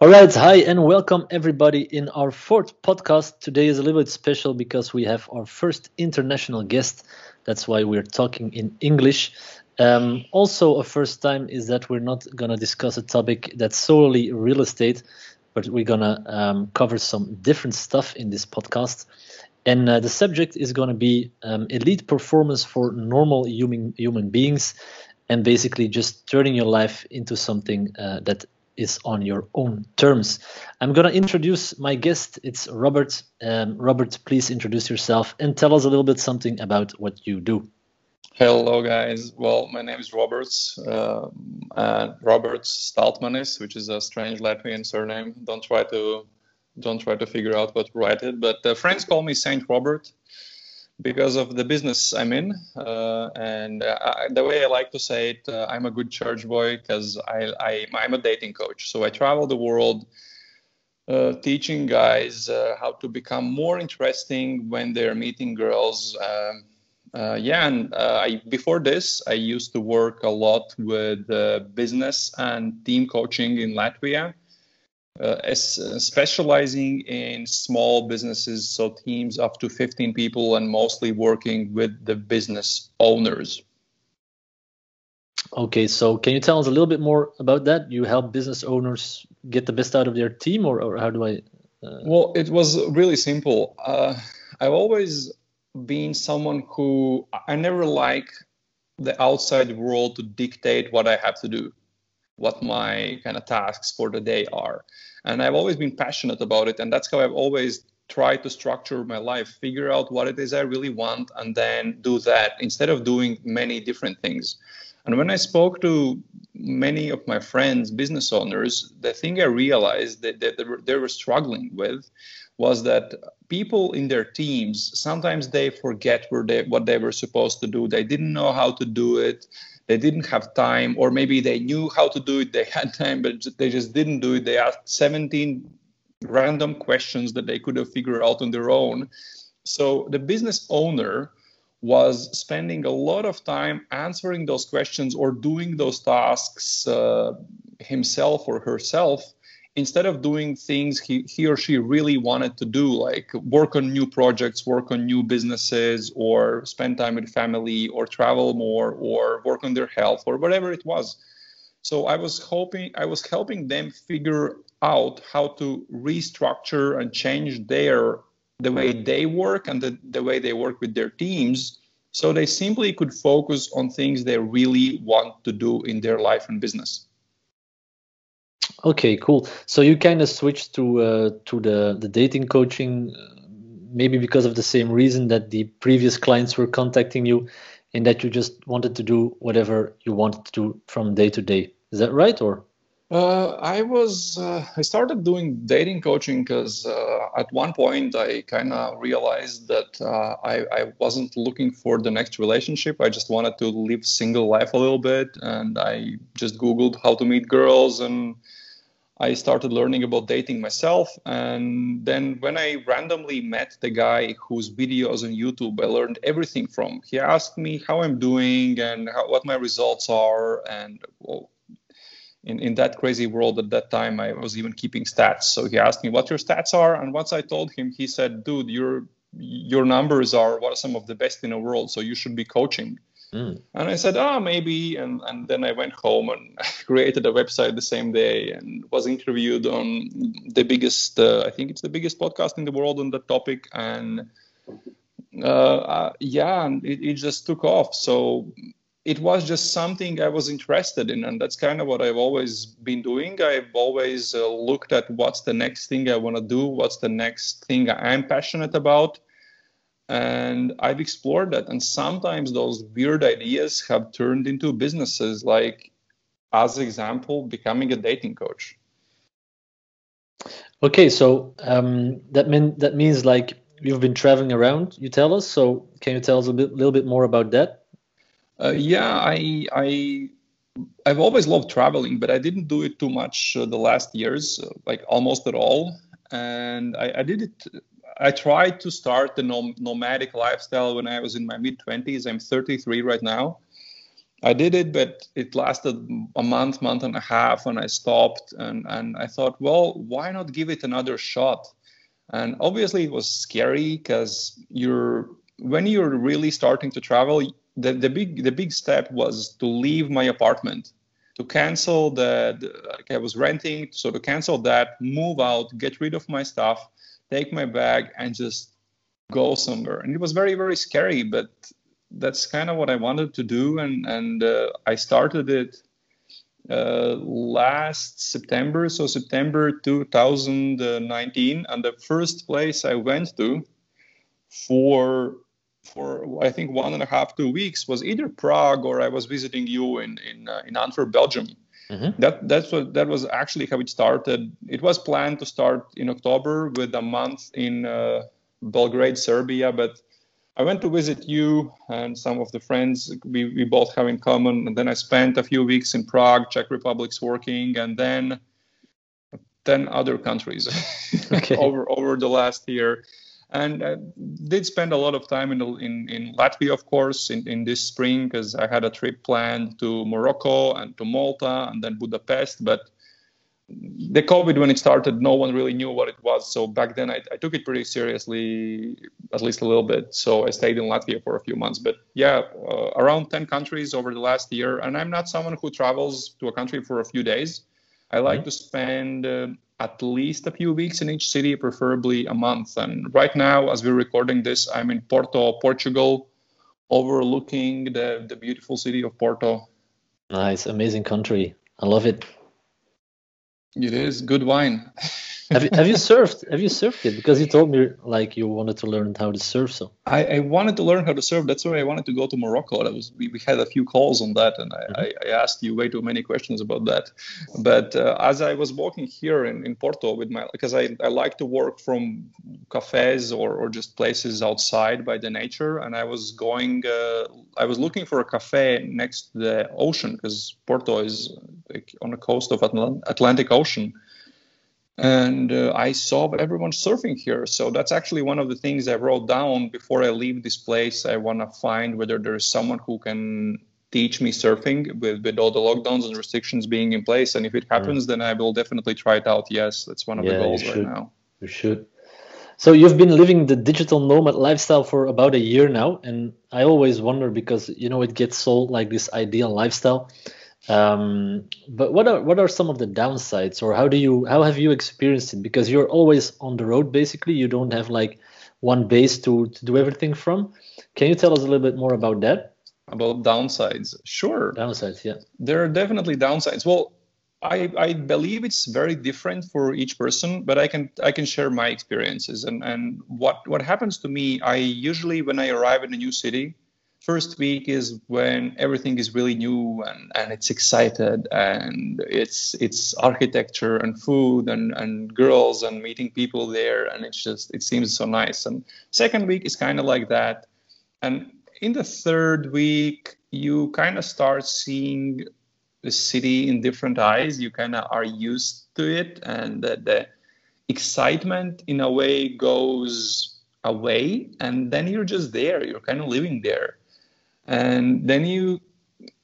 All right, hi, and welcome everybody in our fourth podcast. Today is a little bit special because we have our first international guest. That's why we're talking in English. Um, also, a first time is that we're not going to discuss a topic that's solely real estate, but we're going to um, cover some different stuff in this podcast. And uh, the subject is going to be um, elite performance for normal human human beings, and basically just turning your life into something uh, that is on your own terms. I'm going to introduce my guest. It's Robert. Um, Robert, please introduce yourself and tell us a little bit something about what you do. Hello, guys. Well, my name is Robert, uh, uh, Robert Staltmanis, which is a strange Latvian surname. Don't try to don't try to figure out what to write it, but uh, friends call me Saint Robert because of the business I'm in. Uh, and uh, I, the way I like to say it, uh, I'm a good church boy because I, I, I'm a dating coach. So I travel the world uh, teaching guys uh, how to become more interesting when they're meeting girls. Um, uh, yeah, and I, before this, I used to work a lot with business and team coaching in Latvia as, uh, specializing in small businesses, so teams up to 15 people, and mostly working with the business owners. Okay, so can you tell us a little bit more about that? You help business owners get the best out of their team, or, or how do I? Uh... Well, it was really simple. Uh, I've always been someone who I never like the outside world to dictate what I have to do what my kind of tasks for the day are. And I've always been passionate about it. And that's how I've always tried to structure my life, figure out what it is I really want, and then do that instead of doing many different things. And when I spoke to many of my friends, business owners, the thing I realized that, that they were struggling with was that people in their teams sometimes they forget where they, what they were supposed to do. They didn't know how to do it they didn't have time, or maybe they knew how to do it, they had time, but they just didn't do it. They asked 17 random questions that they could have figured out on their own. So the business owner was spending a lot of time answering those questions or doing those tasks uh, himself or herself instead of doing things he, he or she really wanted to do, like work on new projects, work on new businesses, or spend time with family, or travel more, or work on their health, or whatever it was. So I was hoping I was helping them figure out how to restructure and change their the way they work and the, the way they work with their teams so they simply could focus on things they really want to do in their life and business. Okay, cool. So you kind of switched to uh, to the the dating coaching, uh, maybe because of the same reason that the previous clients were contacting you, and that you just wanted to do whatever you wanted to do from day to day. Is that right, or? Uh, I was uh, I started doing dating coaching because uh, at one point I kind of realized that uh, I, I wasn't looking for the next relationship. I just wanted to live single life a little bit, and I just googled how to meet girls and I started learning about dating myself. And then when I randomly met the guy whose videos on YouTube I learned everything from, he asked me how I'm doing and how, what my results are. And well, in, in that crazy world at that time, I was even keeping stats. So he asked me what your stats are. And once I told him, he said, dude, your, your numbers are what are some of the best in the world. So you should be coaching. Mm. And I said, oh, maybe. And, and then I went home and created a website the same day and was interviewed on the biggest, uh, I think it's the biggest podcast in the world on that topic. And uh, uh, yeah, and it, it just took off. So it was just something I was interested in. And that's kind of what I've always been doing. I've always uh, looked at what's the next thing I want to do, what's the next thing I'm passionate about and i've explored that and sometimes those weird ideas have turned into businesses like as example becoming a dating coach okay so um, that mean that means like you've been traveling around you tell us so can you tell us a bit, little bit more about that uh, yeah i i i've always loved traveling but i didn't do it too much uh, the last years uh, like almost at all and I, I did it I tried to start the nom- nomadic lifestyle when I was in my mid 20s. I'm 33 right now. I did it, but it lasted a month, month and a half, and I stopped. And, and I thought, well, why not give it another shot? And obviously, it was scary because you're when you're really starting to travel. The, the big the big step was to leave my apartment, to cancel the like I was renting, so to cancel that, move out, get rid of my stuff, take my bag, and just go somewhere. And it was very very scary, but that's kind of what I wanted to do, and and uh, I started it uh, last September, so September 2019, and the first place I went to for for I think one and a half two weeks was either Prague or I was visiting you in in uh, in Antwerp, Belgium. Mm-hmm. That that's what that was actually how it started. It was planned to start in October with a month in uh, Belgrade, Serbia, but I went to visit you and some of the friends we, we both have in common. And then I spent a few weeks in Prague, Czech Republic's working, and then 10 other countries okay. over, over the last year. And I did spend a lot of time in, in, in Latvia, of course, in, in this spring, because I had a trip planned to Morocco and to Malta and then Budapest. But the COVID when it started, no one really knew what it was. So back then, I, I, took it pretty seriously, at least a little bit. So I stayed in Latvia for a few months. But yeah, uh, around 10 countries over the last year. And I'm not someone who travels to a country for a few days. I like mm-hmm. to spend uh, at least a few weeks in each city, preferably a month. And right now, as we're recording this, I'm in Porto, Portugal, overlooking the, the beautiful city of Porto. Nice, amazing country. I love it. It is good wine. have you have you surfed? Have you surfed it? Because you told me like you wanted to learn how to surf. So I, I wanted to learn how to surf. That's why I wanted to go to Morocco. That was we, we had a few calls on that, and I, mm-hmm. I, I, asked you way too many questions about that. But uh, as I was walking here in, in Porto with my because I, I like to work from cafes or, or just places outside by the nature, and I was going. Uh, I was looking for a cafe next to the ocean because Porto is like on the coast of Atl- Atlantic Ocean and uh, I saw everyone surfing here. So that's actually one of the things I wrote down before I leave this place. I want to find whether there is someone who can teach me surfing with, with all the lockdowns and restrictions being in place. And if it happens, mm. then I will definitely try it out. Yes, that's one of yeah, the goals right now. You should. So you've been living the digital nomad lifestyle for about a year now, and I always wonder because you know it gets sold like this ideal lifestyle um, but what are what are some of the downsides, or how do you how have you experienced it? Because you're always on the road, basically. You don't have like one base to to do everything from. Can you tell us a little bit more about that? About downsides, sure. Downsides, yeah. There are definitely downsides. Well, I, I believe it's very different for each person, but I can I can share my experiences and and what what happens to me. I usually when I arrive in a new city, first week is when everything is really new and, and it's excited and it's it's architecture and food and, and girls and meeting people there and it's just it seems so nice. And second week is kind of like that. And in the third week you kind of start seeing the city in different eyes. You kind of are used to it and the, the excitement in a way goes away and then you're just there. You're kind of living there and then you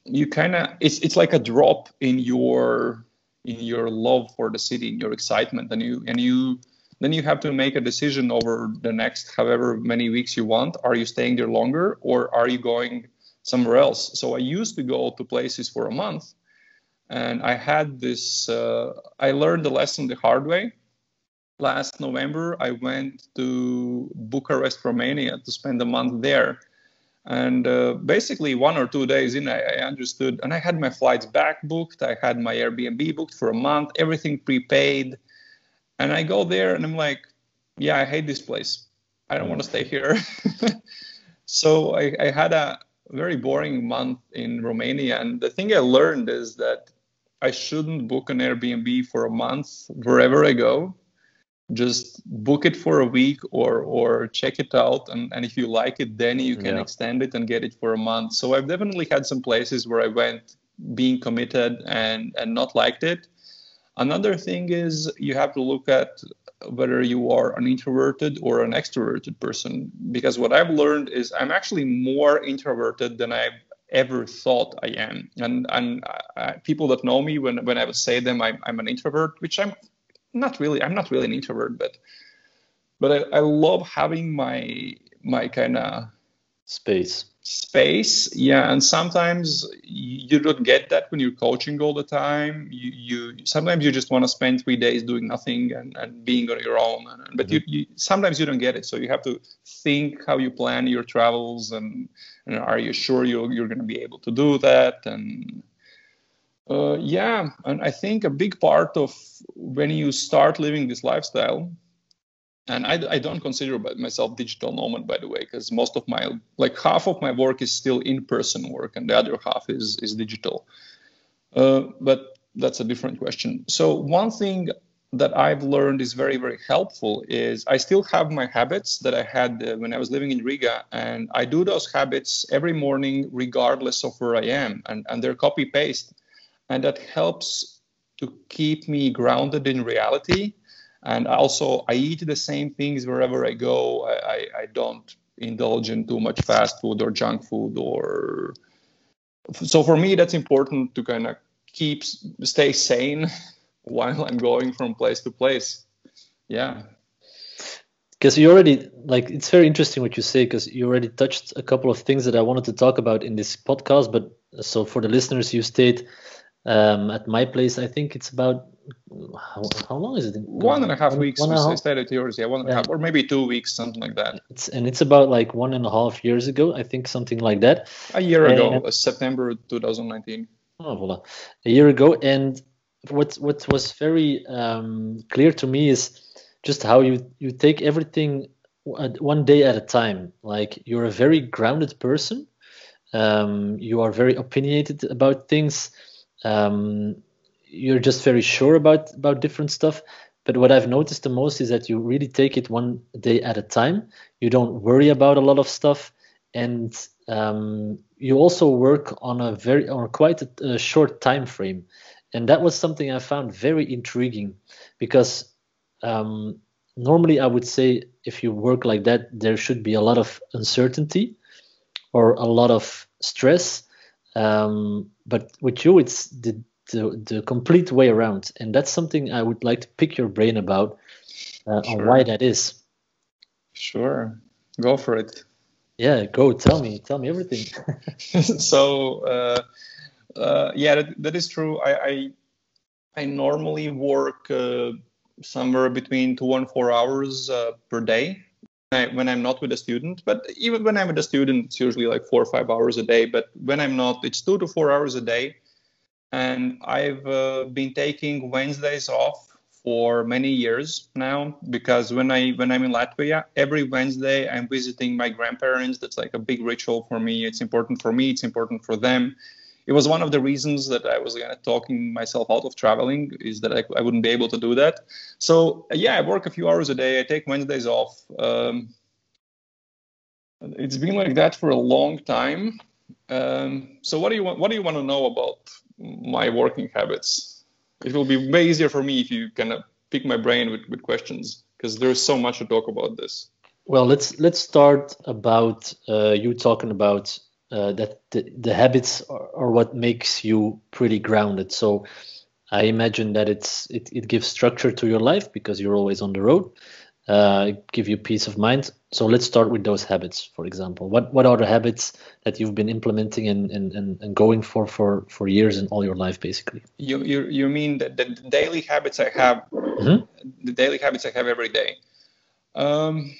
you kind of it's it's like a drop in your in your love for the city in your excitement. And you and you then you have to make a decision over the next however many weeks you want. Are you staying there longer or are you going somewhere else? So i used to go to places for a month and i had this uh, i learned the lesson the hard way. Last november i went to bucharest romania to spend a month there and uh, basically, one or two days in, I, I, understood, and I had my flights back booked. I had my Airbnb booked for a month, everything prepaid. And I go there and I'm like, yeah, I hate this place. I don't want to stay here. so I, I had a very boring month in Romania. And the thing I learned is that I shouldn't book an Airbnb for a month wherever I go just book it for a week or or check it out and, and if you like it then you can yeah. extend it and get it for a month so i've definitely had some places where i went being committed and and not liked it another thing is you have to look at whether you are an introverted or an extroverted person because what i've learned is i'm actually more introverted than i've ever thought I am. And and uh, people that know me, when when I would say them, I'm, I'm an introvert, which I'm not really. I'm not really an introvert, but but I, I love having my my kind of space space yeah and sometimes you don't get that when you're coaching all the time you, you sometimes you just want to spend three days doing nothing and, and being on your own and, but mm-hmm. you, you, sometimes you don't get it so you have to think how you plan your travels and, and are you sure you, you're going to be able to do that and uh, yeah and i think a big part of when you start living this lifestyle and I, I, don't consider myself digital nomad by the way because most of my like half of my work is still in-person work and the other half is is digital. Uh, but that's a different question. So one thing that i've learned is very very helpful is i still have my habits that i had uh, when i was living in riga and i do those habits every morning regardless of where i am and, and they're copy paste and that helps to keep me grounded in reality and also I eat the same things wherever I go. I, I, I don't indulge in too much fast food or junk food or so for me that's important to kind of keep stay sane while I'm going from place to place. Yeah. Because you already like it's very interesting what you say because you already touched a couple of things that I wanted to talk about in this podcast. But so for the listeners, you stayed um, at my place. I think it's about how, how long is it? One and a half weeks. One and stayed at yours, yeah, one and yeah. a half, or maybe two weeks, something like that. It's and it's about like one and a half years ago, I think, something like that. A year ago, uh, September 2019. Oh, voila, a year ago, and what what was very um, clear to me is just how you you take everything one day at a time. Like you're a very grounded person. Um, you are very opinionated about things. Um, you're just very sure about about different stuff. But what I've noticed the most is that you really take it one day at a time. You don't worry about a lot of stuff, and um, you also work on a very or quite a, a short time frame. And that was something I found very intriguing because um, normally I would say if you work like that, there should be a lot of uncertainty or a lot of stress. Um, but with you, it's the the, the complete way around. And that's something I would like to pick your brain about uh, sure. on why that is. Sure, go for it. Yeah, go tell me, tell me everything. so, uh, uh, yeah, that, that is true. I, I, I normally work uh, somewhere between two and four hours uh, per day. When I'm not with a student, but even when I'm with a student, it's usually like four or five hours a day. But when I'm not, it's two to four hours a day and I've uh, been taking Wednesdays off for many years now because when I when I'm in Latvia, every Wednesday I'm visiting my grandparents. That's like a big ritual for me. It's important for me. It's important for them. It was one of the reasons that I was kind of talking myself out of traveling is that I, I wouldn't be able to do that. So yeah, I work a few hours a day. I take Wednesdays off. Um, it's been like that for a long time. Um, so what do you want? What do you want to know about my working habits. It will be way easier for me if you kind of pick my brain with, with questions because there's so much to talk about this. Well, let's let's start about uh, you talking about uh, that the, the habits are, are, what makes you pretty grounded. So I imagine that it's it, it gives structure to your life because you're always on the road uh, give you peace of mind. So let's start with those habits, for example. What what are the habits that you've been implementing and, and, and, and going for, for for years in all your life, basically? You you, you mean the, the daily habits I have, mm-hmm. the daily habits I have every day? Um,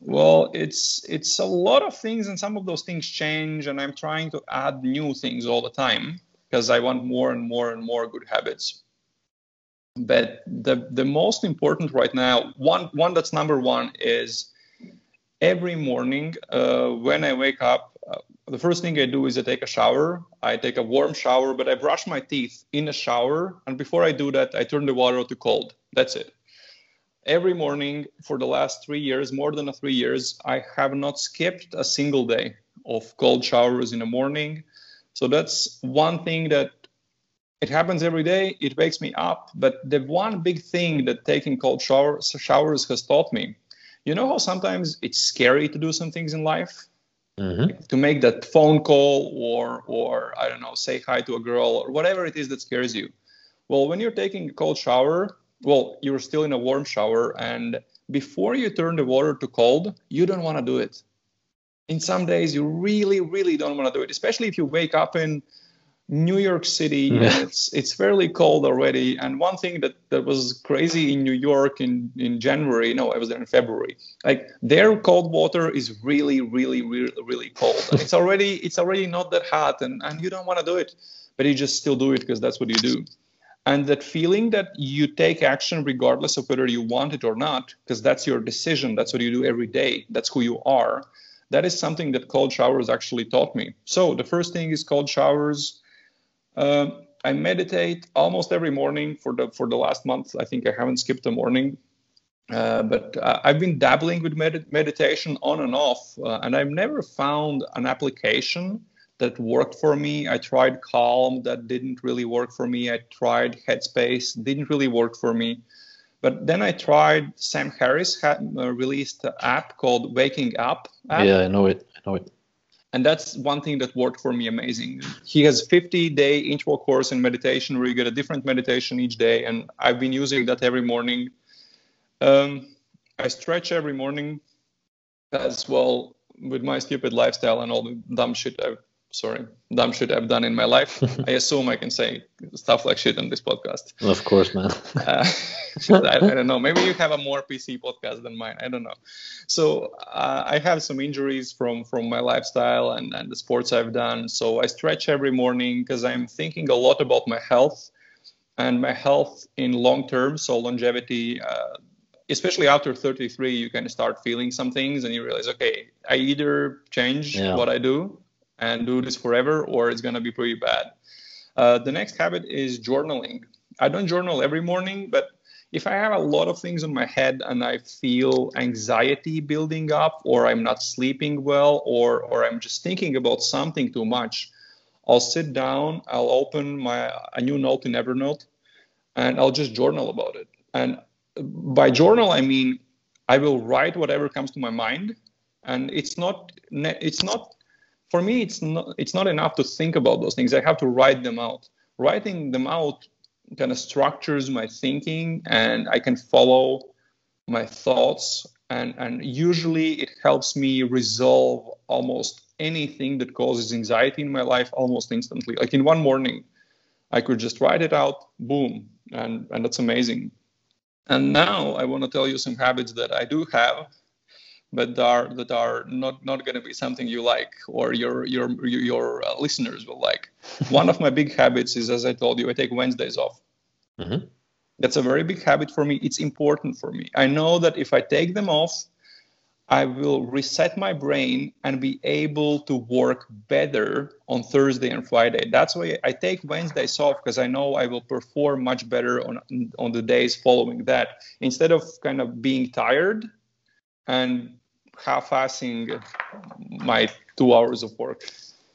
well, it's it's a lot of things, and some of those things change, and I'm trying to add new things all the time because I want more and more and more good habits. But the the most important right now one one that's number one is every morning uh, when i wake up uh, the first thing i do is i take a shower. I take a warm shower but i brush my teeth in a shower and before i do that i turn the water to cold. That's it every morning for the last three years more than three years i have not skipped a single day of cold showers in the morning so that's one thing that it happens every day. It wakes me up. But the one big thing that taking cold showers, showers has taught me, you know how sometimes it's scary to do some things in life? mm-hmm. to make that phone call or or I don't know, say hi to a girl or whatever it is that scares you. Well, when you're taking a cold shower, well, you're still in a warm shower, and before you turn the water to cold, you don't want to do it. In some days, you really, really don't want to do it, especially if you wake up in New York City. Yeah. It's it's fairly cold already. And one thing that, that was crazy in New York in, in January, no, I was there in February. Like their cold water is really, really, really, really cold. And it's already it's already not that hot, and and you don't want to do it, but you just still do it because that's what you do. And that feeling that you take action regardless of whether you want it or not, because that's your decision, that's what you do every day, that's who you are. That is something that cold showers actually taught me. So the first thing is cold showers um, I meditate almost every morning for the for the last month. I think I haven't skipped a morning, uh, but uh, I've been dabbling with med- meditation on and off, uh, and I've never found an application that worked for me. I tried Calm, that didn't really work for me. I tried Headspace, didn't really work for me. But then I tried Sam Harris had, uh, released an app called Waking Up. App. Yeah, I know it. I know it and that's one thing that worked for me amazing he has 50 day intro course in meditation where you get a different meditation each day and i've been using that every morning um, i stretch every morning as well with my stupid lifestyle and all the dumb shit i've sorry, dumb shit I've done in my life. I assume I can say stuff like shit on this podcast. Of course, man. uh, I, I, don't know. Maybe you have a more PC podcast than mine. I don't know. So uh, I have some injuries from from my lifestyle and, and the sports I've done. So I stretch every morning because I'm thinking a lot about my health and my health in long term. So longevity. Uh, especially after 33 you kind of start feeling some things and you realize okay i either change yeah. what i do and do this forever, or it's going to be pretty bad. Uh, the next habit is journaling. I don't journal every morning, but if I have a lot of things on my head and I feel anxiety building up, or I'm not sleeping well, or or I'm just thinking about something too much, I'll sit down, I'll open my a new note in Evernote, and I'll just journal about it. And by journal, I mean I will write whatever comes to my mind, and it's not it's not for me it's not it's not enough to think about those things. I have to write them out. Writing them out kind of structures my thinking and i can follow my thoughts. And and usually it helps me resolve almost anything that causes anxiety in my life almost instantly. Like in one morning i could just write it out boom and and that's amazing. And now i want to tell you some habits that i do have but that are that are not not going to be something you like or your your your uh, listeners will like. One of my big habits is, as I told you, I take Wednesdays off. Mm-hmm. That's a very big habit for me. It's important for me. I know that if I take them off, I will reset my brain and be able to work better on Thursday and Friday. That's why I take Wednesdays off because I know I will perform much better on on the days following that. Instead of kind of being tired and half-assing my two hours of work.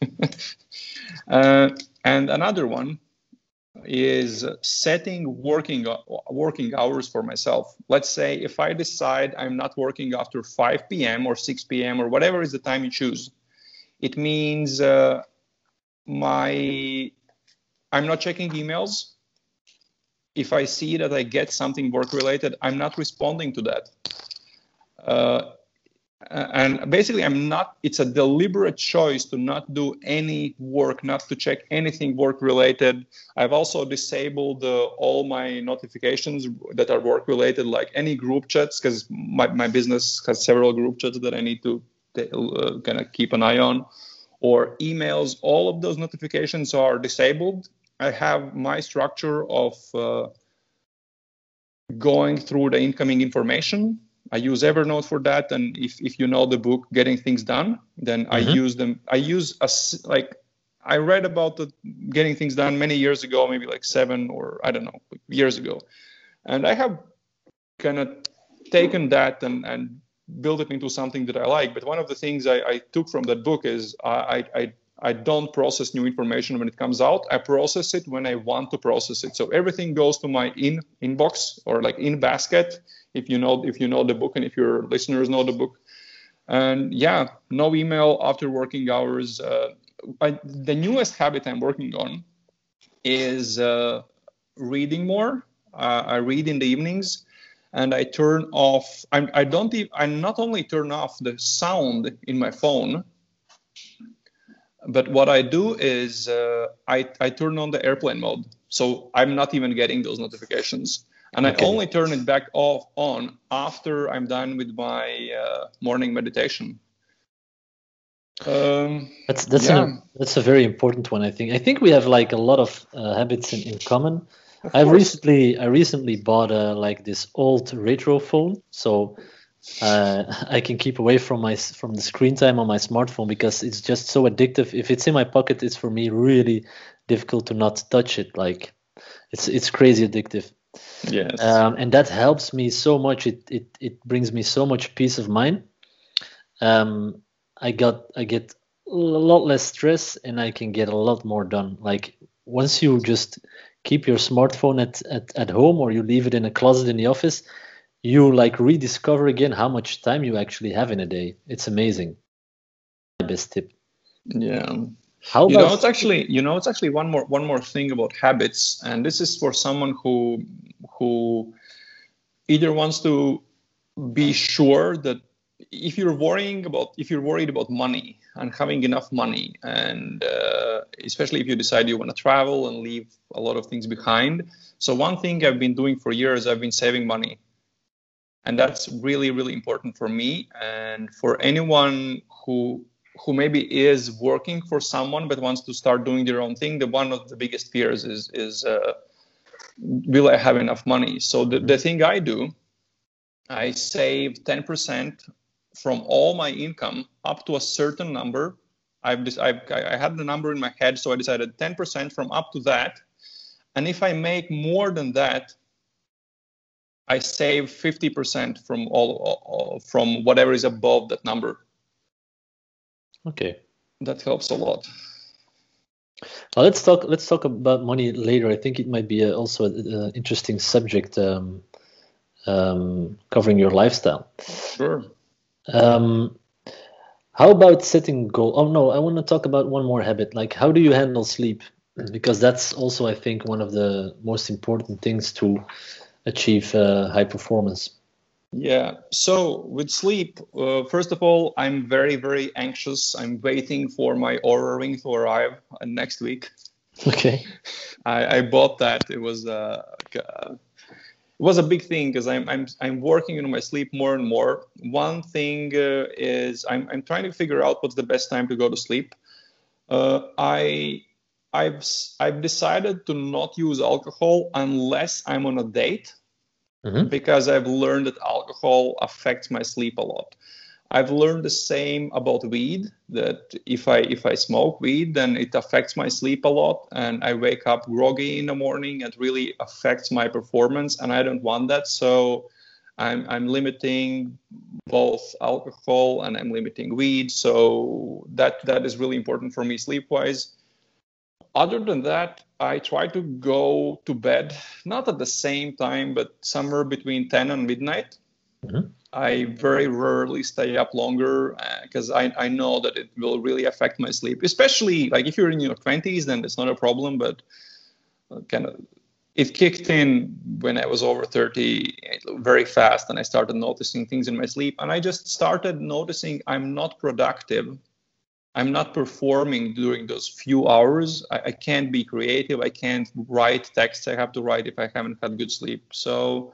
uh, and another one is setting working working hours for myself. Let's say if I decide I'm not working after 5 p.m. or 6 p.m. or whatever is the time you choose, it means uh, my I'm not checking emails. If I see that I get something work related, I'm not responding to that. Uh, and basically i'm not it's a deliberate choice to not do any work not to check anything work related. I've also disabled uh, all my notifications that are work related like any group chats because my, my business has several group chats that i need to uh, kind of keep an eye on. Or emails all of those notifications are disabled. I have my structure of uh, going through the incoming information I use Evernote for that, and if, if you know the book Getting Things Done, then mm-hmm. I use them. I use a, like I read about the Getting Things Done many years ago, maybe like seven or I don't know years ago, and I have kind of taken that and and built it into something that I like. But one of the things I, I took from that book is I, I I don't process new information when it comes out. I process it when I want to process it. So everything goes to my in inbox or like in basket. If you know if you know the book and if your listeners know the book, And yeah, no email after working hours. Uh, I, the newest habit I'm working on is uh, reading more. Uh, I read in the evenings, and I turn off. I'm, I don't. Even, I not only turn off the sound in my phone, but what I do is uh, I I turn on the airplane mode, so I'm not even getting those notifications, and okay. I only turn it back off on after I'm done with my uh, morning meditation. Um, that's that's yeah. a that's a very important one. I think I think we have like a lot of uh, habits in, in common. I recently I recently bought a like this old retro phone, so uh, I can keep away from my from the screen time on my smartphone because it's just so addictive. If it's in my pocket, it's for me really difficult to not touch it. Like it's it's crazy addictive. Yes. Um, and that helps me so much. It it it brings me so much peace of mind. Um, I got I get a lot less stress and I can get a lot more done. Like once you just keep your smartphone at, at, at home or you leave it in a closet in the office, you like rediscover again how much time you actually have in a day. It's amazing. Best tip. Yeah. How you know it's actually you know it's actually one more one more thing about habits, and this is for someone who who either wants to be sure that if you're worrying about if you're worried about money and having enough money and uh, especially if you decide you want to travel and leave a lot of things behind so one thing i've been doing for years i've been saving money and that's really really important for me and for anyone who who maybe is working for someone but wants to start doing their own thing the one of the biggest fears is is uh, will i have enough money so the, the thing i do I save 10% from all my income up to a certain number. I've, just, I've I had the number in my head, so I decided 10% from up to that. And if I make more than that, I save 50% from all from whatever is above that number. Okay. That helps a lot. Well, let's talk. Let's talk about money later. I think it might be a, also an interesting subject um, um, covering your lifestyle. Sure. Um, how about setting goal? Oh no, I want to talk about one more habit. Like, how do you handle sleep? Because that's also, I think, one of the most important things to achieve uh, high performance. Yeah. So with sleep, uh, first of all, I'm very, very anxious. I'm waiting for my Oura ring to arrive uh, next week. Okay. I, I bought that. It was uh, it was a big thing because I'm, I'm I'm working on my sleep more and more. One thing uh, is I'm I'm trying to figure out what's the best time to go to sleep. Uh, I I've I've decided to not use alcohol unless I'm on a date mm-hmm. because I've learned that alcohol affects my sleep a lot. I've learned the same about weed that if I if I smoke weed then it affects my sleep a lot and I wake up groggy in the morning and really affects my performance and I don't want that so I'm I'm limiting both alcohol and I'm limiting weed so that that is really important for me sleep wise other than that I try to go to bed not at the same time but somewhere between 10 and midnight mm-hmm I very rarely stay up longer because uh, I, I know that it will really affect my sleep. Especially like if you're in your 20s, then it's not a problem. But uh, kind of it kicked in when I was over 30 very fast, and I started noticing things in my sleep. And I just started noticing I'm not productive. I'm not performing during those few hours. I, I can't be creative. I can't write texts I have to write if I haven't had good sleep. So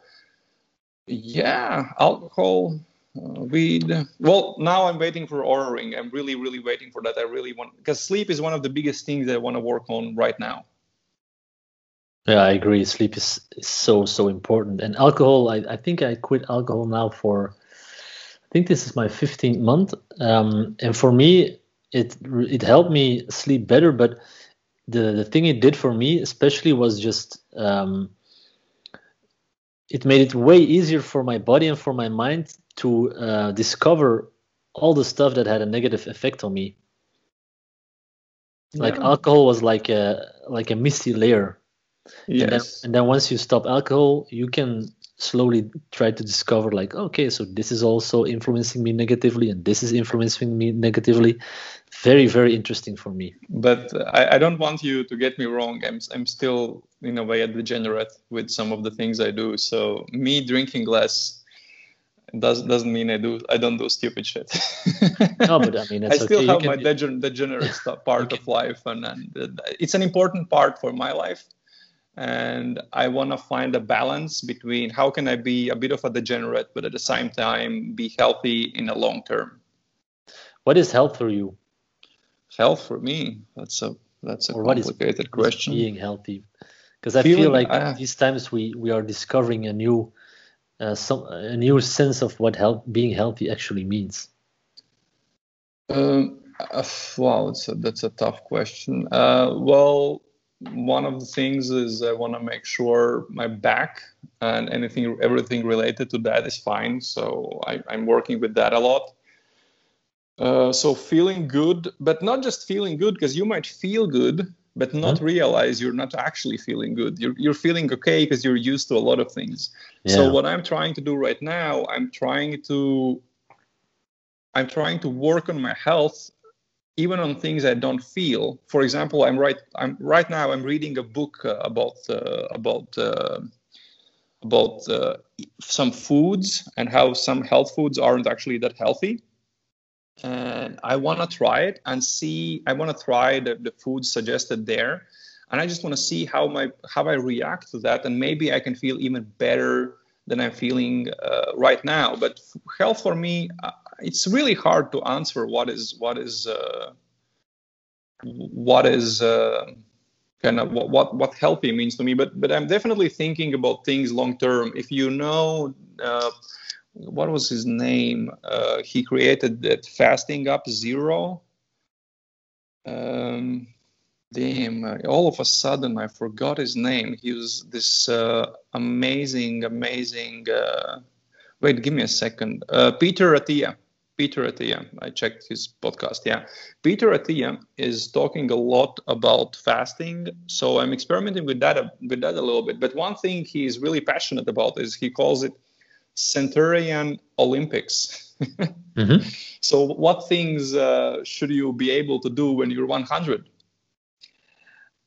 yeah, alcohol, uh, weed. Well, now I'm waiting for Oura Ring. I'm really, really waiting for that. I really want because sleep is one of the biggest things that I want to work on right now. Yeah, I agree. Sleep is, is so so important. And alcohol, I, I think I quit alcohol now for I think this is my 15th month. Um, and for me, it it helped me sleep better. But the the thing it did for me, especially, was just um, it made it way easier for my body and for my mind to uh, discover all the stuff that had a negative effect on me. Yeah. Like alcohol was like a like a misty layer. Yes. And then, and then once you stop alcohol, you can slowly try to discover like okay so this is also influencing me negatively and this is influencing me negatively very very interesting for me. But I, I, don't want you to get me wrong. I'm, I'm still in a way a degenerate with some of the things i do. So me drinking less does, doesn't mean i do i don't do stupid shit. No but i mean i still okay. have my degen- degenerate part of life and, and it's an important part for my life. And i want to find a balance between how can i be a bit of a degenerate but at the same time be healthy in the long term. What is health for you health for me? That's a that's a or complicated is, question. being healthy? Because i Feeling, feel like uh, these times we we are discovering a new uh, some a new sense of what health being healthy actually means. Um, uh, wow that's a, that's a tough question. Uh, well one of the things is I want to make sure my back and anything, everything related to that is fine. So I, am working with that a lot. Uh, so feeling good, but not just feeling good, because you might feel good, but not mm-hmm. realize you're not actually feeling good. You're, you're feeling okay because you're used to a lot of things. Yeah. So what I'm trying to do right now, I'm trying to I'm trying to work on my health even on things I don't feel. For example, I'm right. I'm right now. I'm reading a book uh, about uh, about uh, about uh, some foods and how some health foods aren't actually that healthy. And I want to try it and see. I want to try the, the foods suggested there, and I just want to see how my how I react to that, and maybe I can feel even better than I'm feeling uh, right now. But health for me, uh, it's really hard to answer what is what is uh, what is uh, kind of what, what what healthy means to me. But but I'm definitely thinking about things long term. If you know. Uh, what was his name? Uh, he created that fasting up zero. Um, damn! Uh, all of a sudden, I forgot his name. He was this uh, amazing, amazing. Uh, wait, give me a second. Peter Attia. Peter Attia. I checked his podcast. Yeah, Peter Attia is talking a lot about fasting. So I'm experimenting with that with that a little bit. But one thing he's really passionate about is he calls it Centurion Olympics. mm-hmm. So what things uh, should you be able to do when you're 100?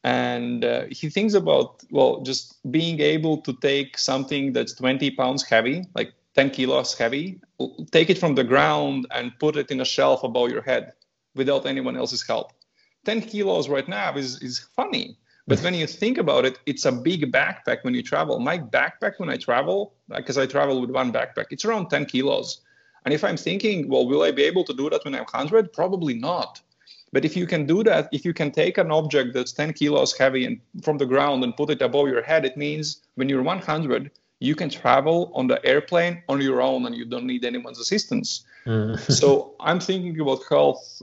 And uh, he thinks about well, just being able to take something that's 20 pounds heavy, like 10 kilos heavy, take it from the ground and put it in a shelf above your head without anyone else's help. 10 kilos right now is, is funny. But when you think about it, it's a big backpack when you travel. My backpack when I travel, because I travel with one backpack, it's around 10 kilos. And if I'm thinking, well, will I be able to do that when I'm 100? Probably not. But if you can do that, if you can take an object that's 10 kilos heavy and from the ground and put it above your head, it means when you're 100, you can travel on the airplane on your own and you don't need anyone's assistance. Mm. so I'm thinking about health,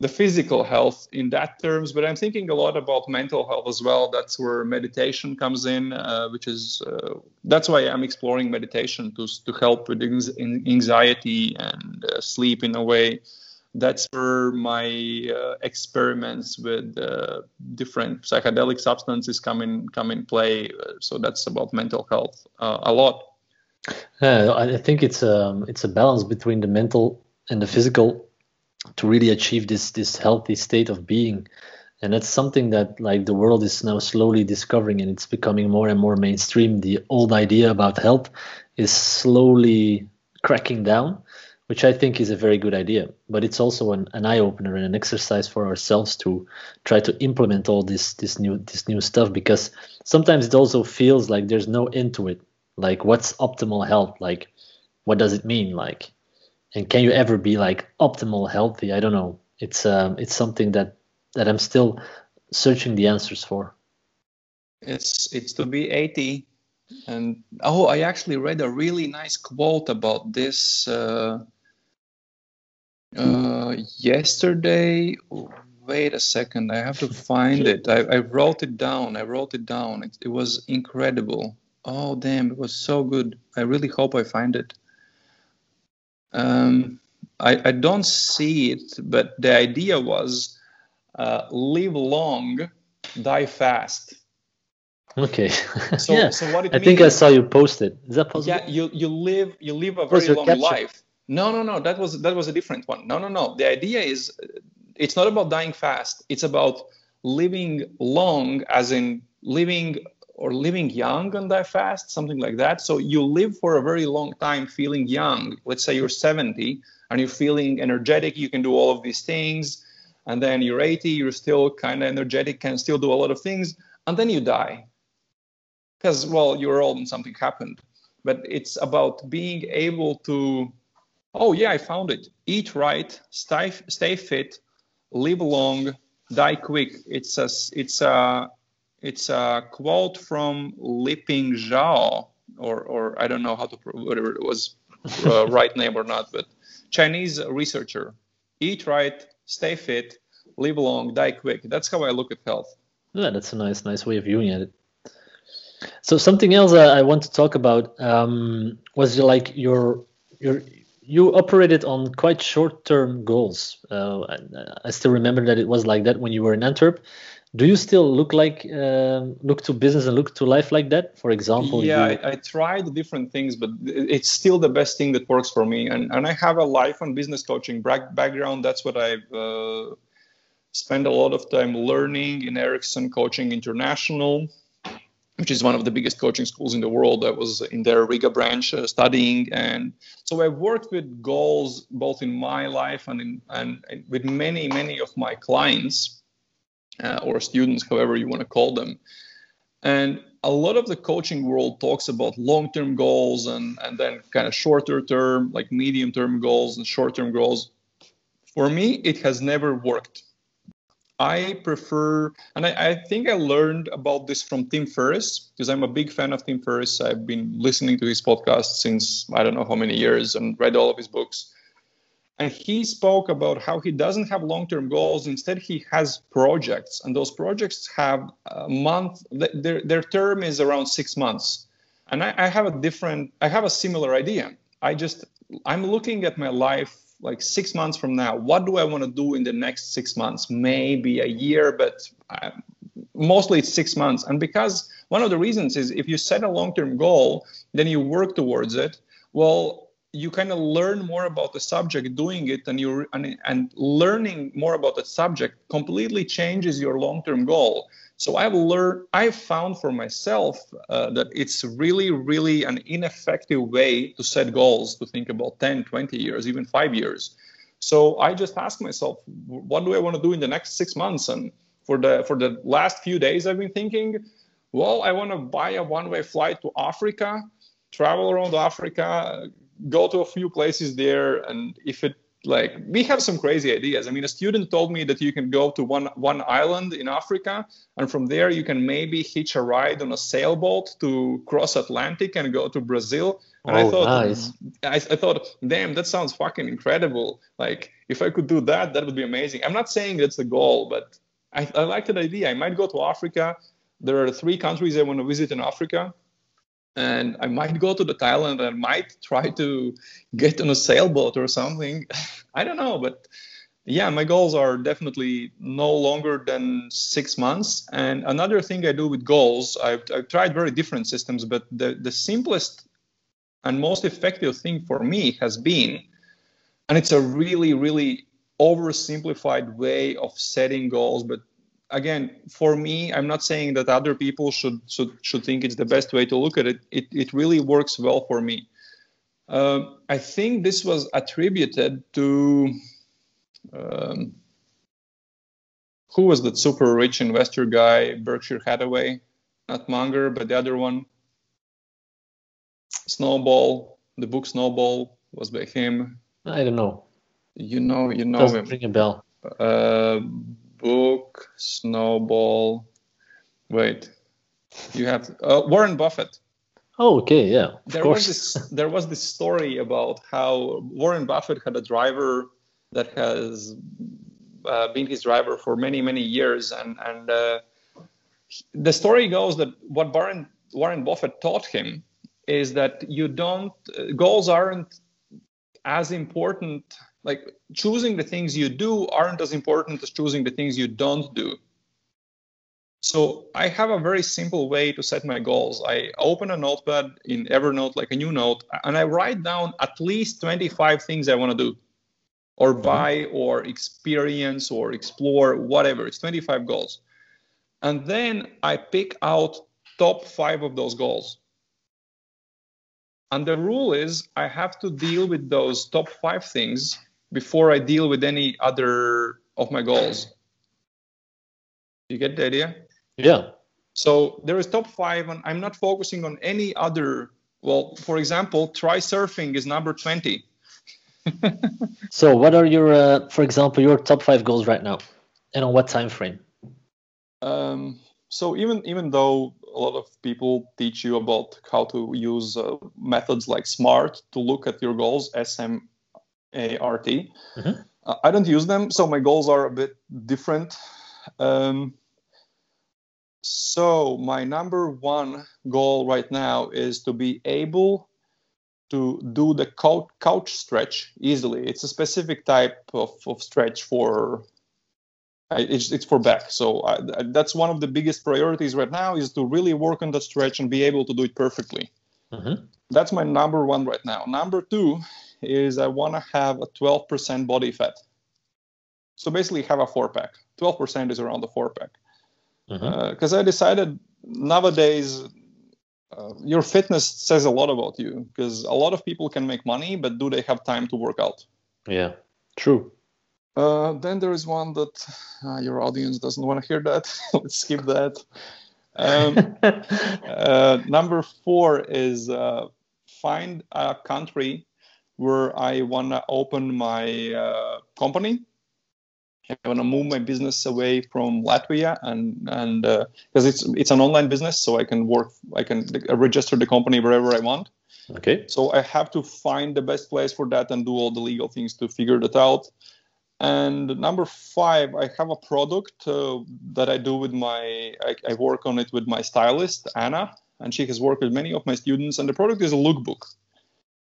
the physical health in that terms, but I'm thinking a lot about mental health as well. That's where meditation comes in, uh, which is uh, that's why I'm exploring meditation to to help with anxiety and uh, sleep in a way that's where my uh, experiments with uh, different psychedelic substances come in come in play. So that's about mental health uh, a lot. yeah, I think it's a um, it's a balance between the mental and the physical to really achieve this this healthy state of being, and that's something that like the world is now slowly discovering, and it's becoming more and more mainstream. The old idea about health is slowly cracking down which I think is a very good idea. But it's also an, an eye opener and an exercise for ourselves to try to implement all this this new this new stuff because sometimes it also feels like there's no end to it. Like what's optimal health? Like what does it mean? Like and can you ever be like optimal healthy? I don't know. It's um it's something that that I'm still searching the answers for. It's it's to be 80 and oh i actually read a really nice quote about this uh, uh, yesterday, wait a second, I have to find it. I, I, wrote it down. I wrote it down. It, it, was incredible. Oh, damn, it was so good. I really hope I find it. Um, I, I don't see it, but the idea was uh, live long, die fast. Okay. So, yeah. so what it I think I saw you post it. Is that possible? Yeah, you you live you live a very long life. No, no, no. That was that was a different one. No, no, no. The idea is, it's not about dying fast. It's about living long, as in living or living young and die fast, something like that. So you live for a very long time feeling young. Let's say you're 70 and you're feeling energetic. You can do all of these things, and then you're 80. You're still kind of energetic, can still do a lot of things, and then you die because well you're old and something happened but it's about being able to oh yeah i found it eat right stay, stay fit live long die quick it's a it's a it's a quote from Liping Zhao or or i don't know how to whatever it was uh, right name or not but chinese researcher eat right stay fit live long die quick that's how i look at health Yeah, that's a nice, nice way of viewing it. So something else I I want to talk about um, was like your your you operated on quite short-term goals. Uh, I, I still remember that it was like that when you were in Antwerp. Do you still look like um look to business and look to life like that? For example, yeah you- I, I tried different things but it's still the best thing that works for me. And, and i have a life and business coaching background. That's what i've uh, spent a lot of time learning in erickson coaching international which is one of the biggest coaching schools in the world i was in their riga branch uh, studying. And so i've worked with goals both in my life and in and, and with many many of my clients uh, or students however you want to call them and a lot of the coaching world talks about long-term goals and, and then kind of shorter term, like medium-term goals and short-term goals. For me, it has never worked. I prefer, and I, I think I learned about this from Tim Ferriss because I'm a big fan of Tim Ferriss. I've been listening to his podcast since I don't know how many years and read all of his books and he spoke about how he doesn't have long-term goals. Instead he has projects. And those projects have a month their, their term is around six months. And I, I have a different i have a similar idea. I just i'm looking at my life like six months from now. What do i want to do in the next six months? Maybe a year but I, mostly it's six months. And because one of the reasons is if you set a long-term goal then you work towards it. Well you kind of learn more about the subject doing it and you and, and learning more about the subject completely changes your long-term goal. So i've learned i've found for myself uh, that it's really really an ineffective way to set goals to think about 10 20 years even 5 years. So i just ask myself what do i want to do in the next 6 months? And for the for the last few days i've been thinking well i want to buy a one way flight to africa travel around africa go to a few places there and if it like we have some crazy ideas. I mean a student told me that you can go to one one island in africa and from there you can maybe hitch a ride on a sailboat to cross atlantic and go to brazil. And Oh, i thought nice. I, I thought damn that sounds fucking incredible. Like if i could do that that would be amazing. I'm not saying that's the goal but i, I like that idea. I might go to africa. There are three countries i want to visit in africa and I might go to the Thailand and I might try to get on a sailboat or something. I don't know, but yeah, my goals are definitely no longer than six months. And another thing I do with goals, I've, I've tried very different systems, but the, the simplest and most effective thing for me has been, and it's a really, really oversimplified way of setting goals, but again, for me, I'm not saying that other people should should, should think it's the best way to look at it. It, it really works well for me. Um, I think this was attributed to um, who was that super rich investor guy, Berkshire Hathaway, not Munger, but the other one, Snowball. The book Snowball was by him. I don't know. You know, you know Doesn't him. ring a bell. Uh, book snowball. Wait. You have uh, warren buffett. Oh, okay, yeah, of there course. was this there was this story about how warren buffett had a driver that has uh, been his driver for many many years and and uh, the story goes that what warren warren buffett taught him is that you don't uh, goals aren't as important like choosing the things you do aren't as important as choosing the things you don't do So I have a very simple way to set my goals. I open a notepad in Evernote, like a new note, and I write down at least 25 things I want to do, or mm-hmm. buy, or experience, or explore, whatever. It's 25 goals. And then I pick out top five of those goals. And the rule is I have to deal with those top five things before I deal with any other of my goals. You get the idea? Yeah. So there is top five, and I'm not focusing on any other. Well, for example, try surfing is number 20. so what are your, uh, for example, your top five goals right now, and on what time frame? Um, so even even though a lot of people teach you about how to use uh, methods like SMART to look at your goals, S M A R T, mm-hmm. uh, I don't use them, so my goals are a bit different. Um, so my number one goal right now is to be able to do the couch, stretch easily. It's a specific type of, of stretch for it's, it's for back. So I, that's one of the biggest priorities right now is to really work on the stretch and be able to do it perfectly. Mm-hmm. That's my number one right now. Number two is I want to have a 12% body fat. So basically have a four pack. 12% is around the four pack because mm-hmm. uh, I decided nowadays uh, your fitness says a lot about you because a lot of people can make money, but do they have time to work out? Yeah, true. Uh, then there is one that uh, your audience doesn't want to hear that. Let's skip that. Um, uh, number four is uh, find a country where I want to open my company I want to move my business away from Latvia and and because uh, it's it's an online business, so I can work, I can register the company wherever I want. Okay. So I have to find the best place for that and do all the legal things to figure that out. And number five, I have a product uh, that I do with my, I, I work on it with my stylist Anna, and she has worked with many of my students. And the product is a lookbook.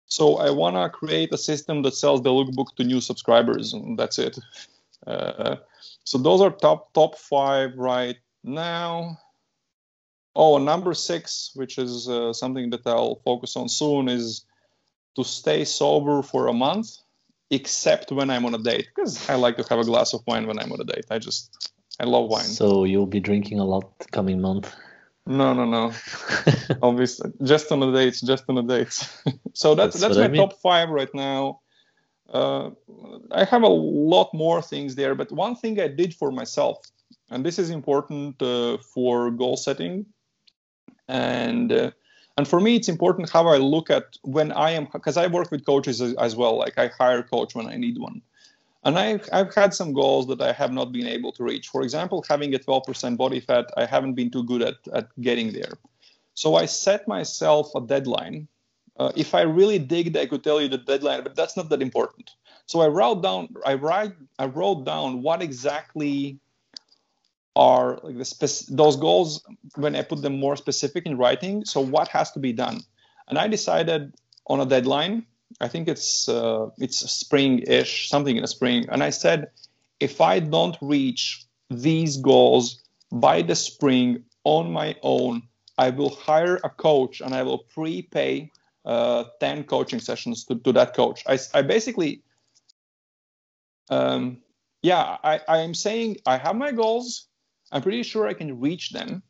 So I want to create a system that sells the lookbook to new subscribers, and that's it. Uh, so those are top top five right now. Oh, number six, which is uh, something that I'll focus on soon, is to stay sober for a month, except when I'm on a date, because I like to have a glass of wine when I'm on a date. I just I love wine. So you'll be drinking a lot coming month. No, no, no. Obviously, just on the dates, just on the dates. so that's that's, that's my I mean. top five right now. Uh, I have a lot more things there, but one thing I did for myself, and this is important uh, for goal setting, and uh, and for me it's important how I look at when I am because I work with coaches as, as, well. Like I hire a coach when I need one, and I've I've had some goals that I have not been able to reach. For example, having a 12% body fat, I haven't been too good at at getting there. So I set myself a deadline uh, if I really digged, I could tell you the deadline, but that's not that important. So I wrote down, I write, I wrote down what exactly are like those goals when I put them more specific in writing. So what has to be done, and I decided on a deadline. I think it's uh, it's spring-ish, something in the spring, and I said if I don't reach these goals by the spring on my own, I will hire a coach and I will prepay uh, 10 coaching sessions to, to that coach. I, I basically, um, yeah, I, I am saying I have my goals. I'm pretty sure I can reach them.